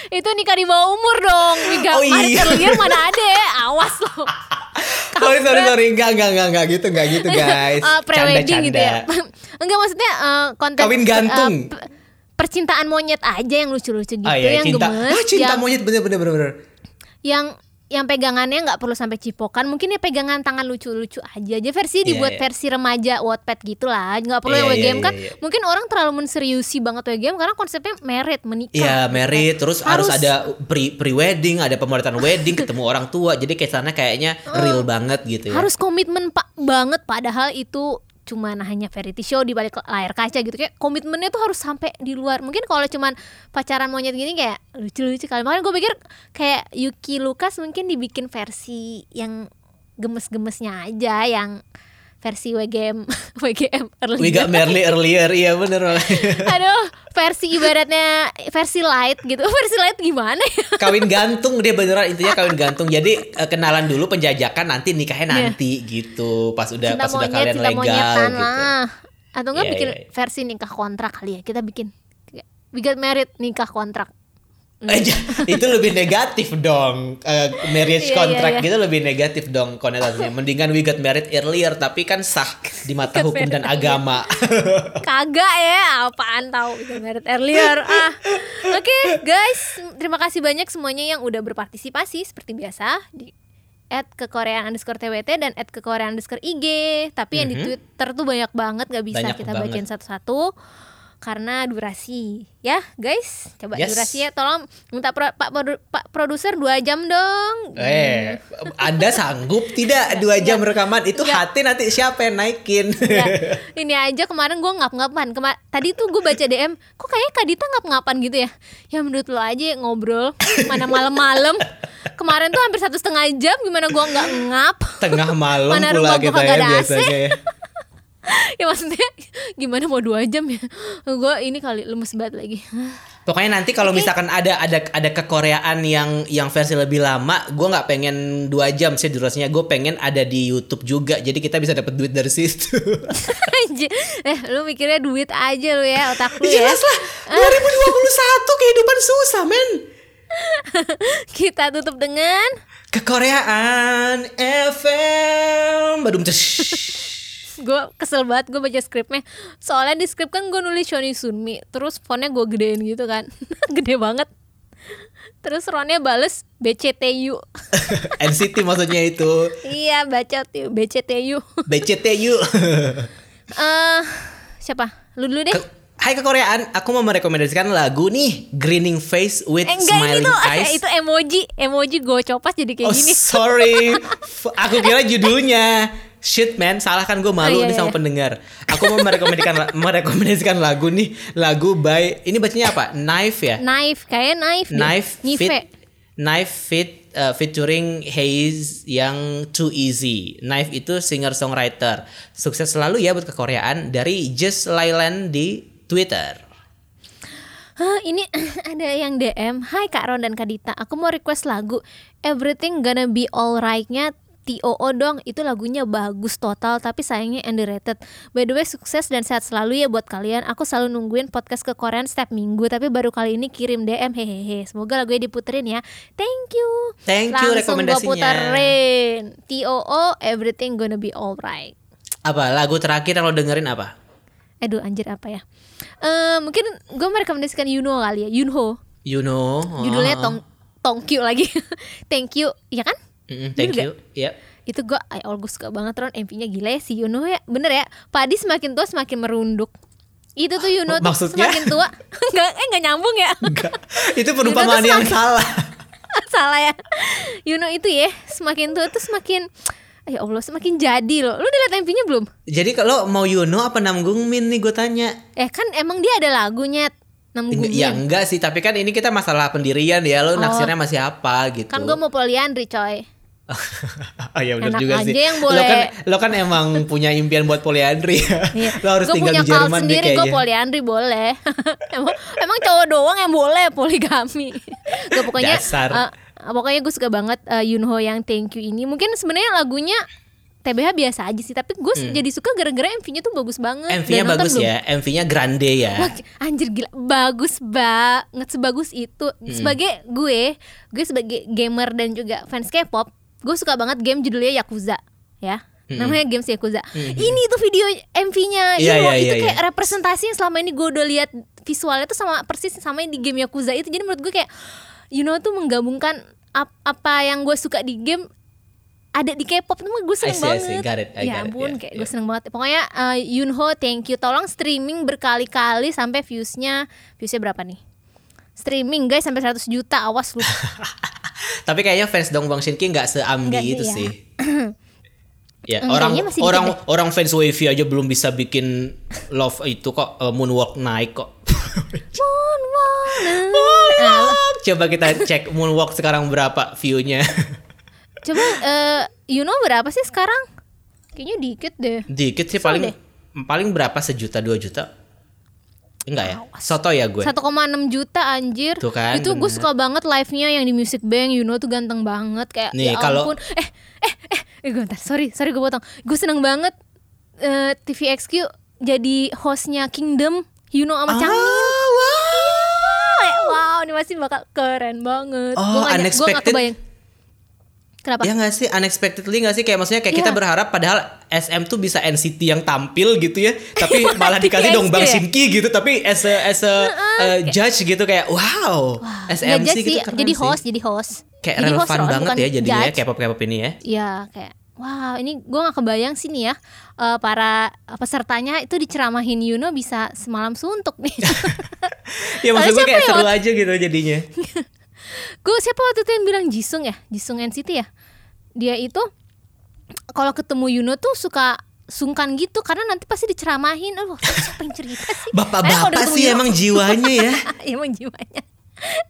itu nikah di bawah umur dong Wiga Oh, Maret iya. earlier mana ada ya awas loh sorry sorry sorry enggak enggak enggak enggak gitu enggak gitu guys. Eh, pre-wedding gitu ya enggak maksudnya eh, konten Kawin gantung. eh, pe- percintaan monyet aja yang lucu-lucu gitu Ah iya yang cinta. gemes Ah, cinta yang, monyet bener bener bener bener. yang yang pegangannya nggak perlu sampai cipokan mungkin ya pegangan tangan lucu-lucu aja aja versi Iya, dibuat iya. versi remaja Wattpad gitu lah nggak perlu Iya, yang iya, WGM iya, kan iya. mungkin orang terlalu menseriusi banget WGM karena konsepnya merit menikah Iya, married terus harus, Harus. ada pre pre wedding, ada pemotretan wedding, ketemu orang tua. Jadi kesannya kayaknya real banget gitu ya. harus komitmen pak banget padahal itu cuma hanya variety show di balik layar kaca gitu. Kayak komitmennya tuh harus sampai di luar. Mungkin kalau cuman pacaran monyet gini kayak lucu-lucu kali. Makanya gue pikir kayak Yuki Lucas mungkin dibikin versi yang gemes-gemesnya aja yang versi WGM WGM early We got married earlier, iya bener aduh versi ibaratnya versi light gitu. Versi light gimana ya? Kawin gantung dia beneran intinya kawin gantung. Jadi eh, kenalan dulu penjajakan nanti nikahnya nanti gitu. Pas udah cinta pas udah monyet kalian cinta legal gitu. lah atau enggak Iya, bikin iya, iya. versi nikah kontrak kali ya? Kita bikin we got married nikah kontrak itu lebih negatif dong. Eh, marriage Iya, contract iya, iya. gitu lebih negatif dong konotasinya mendingan we got married earlier tapi kan sah di mata hukum dan agama. Kagak ya apaan tahu we got married earlier. Ah. Oke guys terima kasih banyak semuanya yang udah berpartisipasi seperti biasa di at ke Korean underscore TWT dan at ke Korean underscore IG tapi yang di Twitter tuh banyak banget gak bisa Mhm. Banyak kita banget. bagian satu-satu karena durasi. Ya guys? Coba Yes. durasinya tolong minta pro- pak produ- pak produser dua jam dong. Eh anda sanggup tidak dua jam rekaman? Itu Nggak. hati nanti siapa yang naikin? Ya, ini aja kemarin gue ngap-ngapan. Kema tadi tuh gue baca DM kok kayaknya Kak Dita ngap-ngapan gitu ya? Ya menurut lo aja ngobrol. Mana malam-malam. Kemarin tuh hampir satu setengah jam gimana gue nggak ngap? Tengah malam Mana pula rumah kita kagak ya biasanya ya. ya maksudnya gimana mau dua jam ya gue ini kali lemes banget lagi Pokoknya nanti kalau misalkan ada ada ada kekoreaan yang yang versi lebih lama, gue nggak pengen dua jam sih durasinya. Gue pengen ada di YouTube juga. Jadi kita bisa dapat duit dari situ. Eh, lu mikirnya duit aja lu ya, otak lu ya. Jelas lah. 2021 kehidupan susah, men. Kita tutup dengan Kekoreaan FM. Badum gue kesel banget gue baca skripnya. Soalnya di skrip kan gue nulis Shoni Sunmi terus fontnya gue gedein gitu kan. Gede banget. Terus Ronnya bales BCTU NCT maksudnya itu. iya baca tuh BCTU BCTU. eh siapa? Lu dulu deh. Ke- Hai kekoreaan, aku mau merekomendasikan lagu nih Grinning Face with eh, enggak Smiling tuh Eyes. itu emoji. Emoji gue copas jadi kayak oh gini. sorry, aku kira judulnya. Shit man, salah kan gue malu Oh, iya, nih sama iya. pendengar. Aku mau merekomendasikan merekomendasikan lagu nih, lagu by ini bacanya apa? Knife ya? knife kayak knife deh. Knife Nive. fit Knife fit uh, featuring Haze yang Too Easy. Knife itu singer songwriter. Sukses selalu ya buat kekoreaan dari Just Lailan di Twitter. Hah, ini ada yang DM. Hai Kak Ron dan Kak Dita, aku mau request lagu Everything Gonna Be Alright-nya TOO dong. Itu lagunya bagus total tapi sayangnya underrated. By the way, sukses dan sehat selalu ya buat kalian. Aku selalu nungguin podcast ke Korean setiap minggu tapi baru kali ini kirim DM hehehe. Semoga lagunya diputerin ya. Thank you. Thank you Langsung rekomendasinya. puterin. TOO Everything Gonna Be Alright. Apa lagu terakhir yang lo dengerin apa? Aduh anjir apa ya? Eh mungkin gue merekomendasikan Yunho kali ya. Yunho. You know. oh. judulnya tong tongkyu lagi thank you ya kan Mm-mm, thank Bener you. Yep. itu gue all gue suka banget Ron MP-nya gila ya si Yuno ya bener ya padi semakin tua semakin merunduk itu tuh Yuno tuh Maksudnya? semakin tua nggak eh nggak nyambung ya Enggak. Itu perumpamaan yang salah. salah ya Yuno itu ya semakin tua tuh semakin ya Allah semakin jadi loh lu udah liat MP-nya belum Jadi kalau mau Yuno apa Namgung Min nih gue tanya. eh kan emang dia ada lagunya Nam Enggak- Ya enggak sih, tapi kan ini kita masalah pendirian ya. Lo naksirnya masih apa gitu. Oh. kan gue mau poliandri coy oh ya benar juga aja sih. yang Lo boleh. kan lo kan emang punya impian buat poliandri ya. Iya. lo harus Gua tinggal punya di Jerman sendiri, gue kayaknya. poliandri boleh. emang, emang cowok doang yang boleh poligami. Gak pokoknya, Dasar. eh, pokoknya gue suka banget eh, Yunho yang Thank You ini. Mungkin sebenarnya lagunya TBH biasa aja sih, tapi gue jadi suka gara-gara MV-nya tuh bagus banget. MV-nya bagus belum? ya, MV-nya grande ya. Wah, anjir gila bagus banget sebagus itu sebagai gue gue sebagai gamer dan juga fans K-pop gue suka banget game judulnya Yakuza ya namanya games Yakuza ini tuh video MV-nya Yuno iya, itu iya, kayak representasi yang selama ini gue udah lihat visualnya tuh sama persis sama yang di game Yakuza itu jadi menurut gue kayak Yuno tuh menggabungkan ap- apa yang gue suka di game ada di K-pop tuh gue seneng I see, I banget. see. Got it, I ya ampun, Yeah, kayak yeah. gue seneng banget. Pokoknya uh, Yunho, thank you. Tolong streaming berkali-kali sampai viewsnya, viewsnya berapa nih? Streaming guys sampai 100 juta, awas lu. Tapi kayaknya fans Dong Bang Shinki nggak seambi itu ya. sih. ya, Hmm, orang orang deh. orang fans Wavy aja belum bisa bikin love itu kok eh, moonwalk naik kok. Nah, Coba kita cek moonwalk sekarang berapa view-nya. coba uh, Yuno berapa sih sekarang? Kayaknya dikit deh. Dikit sih Kesel paling deh. paling berapa sejuta dua juta? Enggak ya? Soto ya gue. 1,6 juta anjir. Tuh kan, itu gue suka banget live-nya yang di Music Bank. Yuno tuh ganteng banget kayak Nih, ya kalau- ampun. Eh eh eh, eh gue bentar, sorry, sorry gue potong. Gue seneng banget eh, TVXQ jadi hostnya Kingdom Yuno sama Changmin. Ah, wow. Kayak, wow, ini pasti bakal keren banget. Oh, Gua gua nggak unexpected. kebayang. Kenapa? Ya nggak sih unexpectedly nggak sih kayak maksudnya kayak kita Iya. berharap padahal SM tuh bisa NCT yang tampil gitu ya tapi malah dikasih dong Bang ya? Shinki gitu tapi as a, as a uh, judge gitu kayak wow Nggak SMC jadi gitu sih, keren jadi sih. host, jadi host. kayak Jadi host, relevan Ron, banget ya jadinya ya. K-pop K-pop ini ya Iya, kayak wow, ini gue gak kebayang sih nih ya eh, para pesertanya itu diceramahin Yuno bisa semalam suntuk nih. ya maksud gue kayak ya seru aja gitu jadinya gue siapa waktu itu yang bilang Jisung ya, Jisung NCT ya. Dia itu kalau ketemu Yuno tuh suka sungkan gitu karena nanti pasti diceramahin. Aduh, siapa yang cerita sih? Bapak-bapak ketemu sih Yuno- emang jiwanya ya emang jiwanya.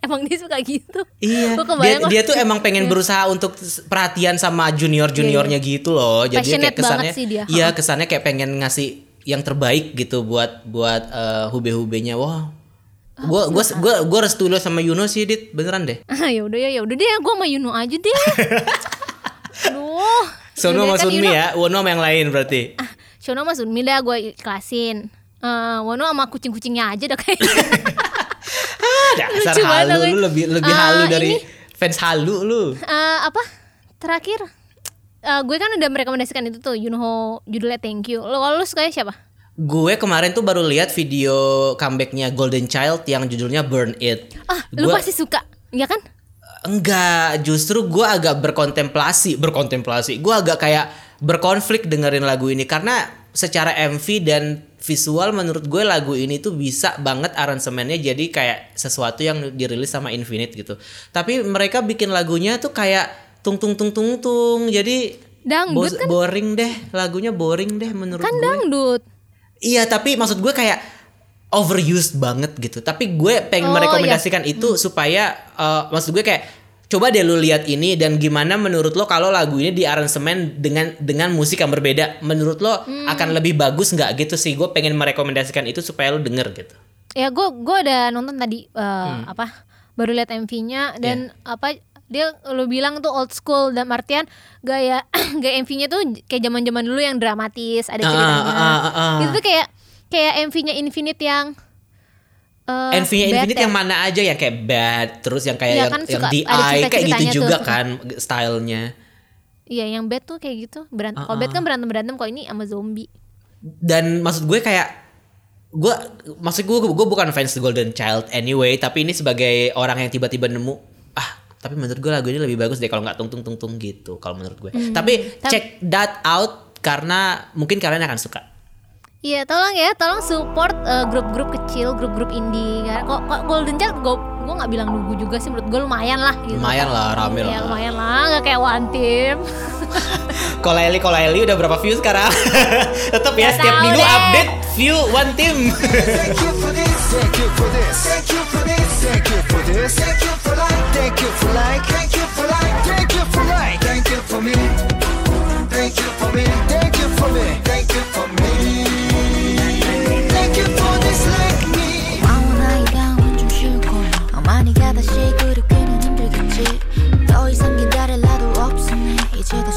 Emang dia suka gitu. Iya, Gua dia, dia tuh emang pengen berusaha untuk perhatian sama junior juniornya gitu loh. Jadi Passionate kayak kesannya, sih dia. iya kesannya kayak pengen ngasih yang terbaik gitu buat buat eh, hube-hubenya. Wah, Gue gue gue gue restu dulu sama Yuno sih dit beneran deh. Ah ya udah ya ya udah deh gue sama Yuno aja deh. Aduh. Sono sama kan Sunmi Yuno- ya, Wono sama yang lain berarti. Ah, Shono sama Sunmi dah gue ikhlasin. Eh, Wono sama kucing-kucingnya aja dah kayaknya. Ah, dasar Lucu halu lu lebih lebih Ah, halu dari ini. fans halu lu. Eh, apa? Terakhir eh, gue kan udah merekomendasikan itu tuh Yunho judulnya Thank You. Lo kalau lu sukanya siapa? Gue kemarin tuh baru lihat video comebacknya Golden Child yang judulnya Burn It. Ah, lu Gua- pasti suka. Ya kan? Enggak, justru gue agak berkontemplasi, berkontemplasi. Gue agak kayak berkonflik dengerin lagu ini karena secara MV dan visual menurut gue lagu ini tuh bisa banget aransemennya jadi kayak sesuatu yang dirilis sama Infinite gitu. Tapi mereka bikin lagunya tuh kayak tung tung tung tung tung. Jadi Dangdut kan? boring deh, lagunya boring deh menurut Kan gue. dangdut. Iya, tapi maksud gue kayak overused banget gitu. Tapi gue pengen Oh, merekomendasikan itu supaya eh, maksud gue kayak coba deh lu lihat ini dan gimana menurut lo kalau lagu ini di aransemen dengan dengan musik yang berbeda, menurut lo akan lebih bagus nggak gitu sih? Gue pengen merekomendasikan itu supaya lo denger gitu. Ya gue gue udah nonton tadi eh, Hmm. apa baru lihat MV-nya Iya. dan apa dia lo bilang tuh old school dan artian gaya gaya MV-nya tuh kayak zaman-zaman dulu yang dramatis ada Ah, ceritanya. ah, ah, ah, ah. Itu tuh kayak kayak MV-nya Infinite yang eh, Envy-nya bad Infinite ya. yang mana aja yang kayak bad, terus yang kayak Iya yang, kan, yang di eye kayak gitu juga tuh. kan stylenya. Iya yang bad tuh kayak gitu berantem. Kalau Ah, bad kan berantem berantem kalau ini sama zombie. dan maksud gue kayak gue maksud gue gue bukan fans The Golden Child anyway tapi ini sebagai orang yang tiba-tiba nemu ah tapi menurut gue lagu ini lebih bagus deh kalau nggak tung tung tung tung gitu kalau menurut gue tapi Tam- check that out karena mungkin kalian akan suka Iya tolong ya, tolong support eh, grup-grup kecil, grup-grup indie. Kan? Kok, kok Golden Child gue gue nggak bilang nunggu juga sih menurut gue lumayan lah. Gitu. lumayan lah rame Ya lah lumayan lah, nggak kayak One Team. Kolaeli Kolaeli udah berapa view sekarang tetap ya Nggak setiap minggu deh. update view one team Thank you for this, thank you for this, thank you for this, thank you for this, thank you for like, thank you for like, thank you for like, thank you for like, thank you for me, thank you for me, thank you for me, thank you for me, 어머니가 다 시 그렇게는 힘들겠지. 더 이상 기다릴 나도 없으니 이제 더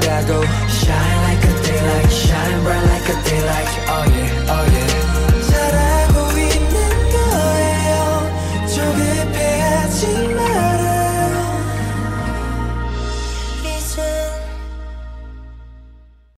should I go?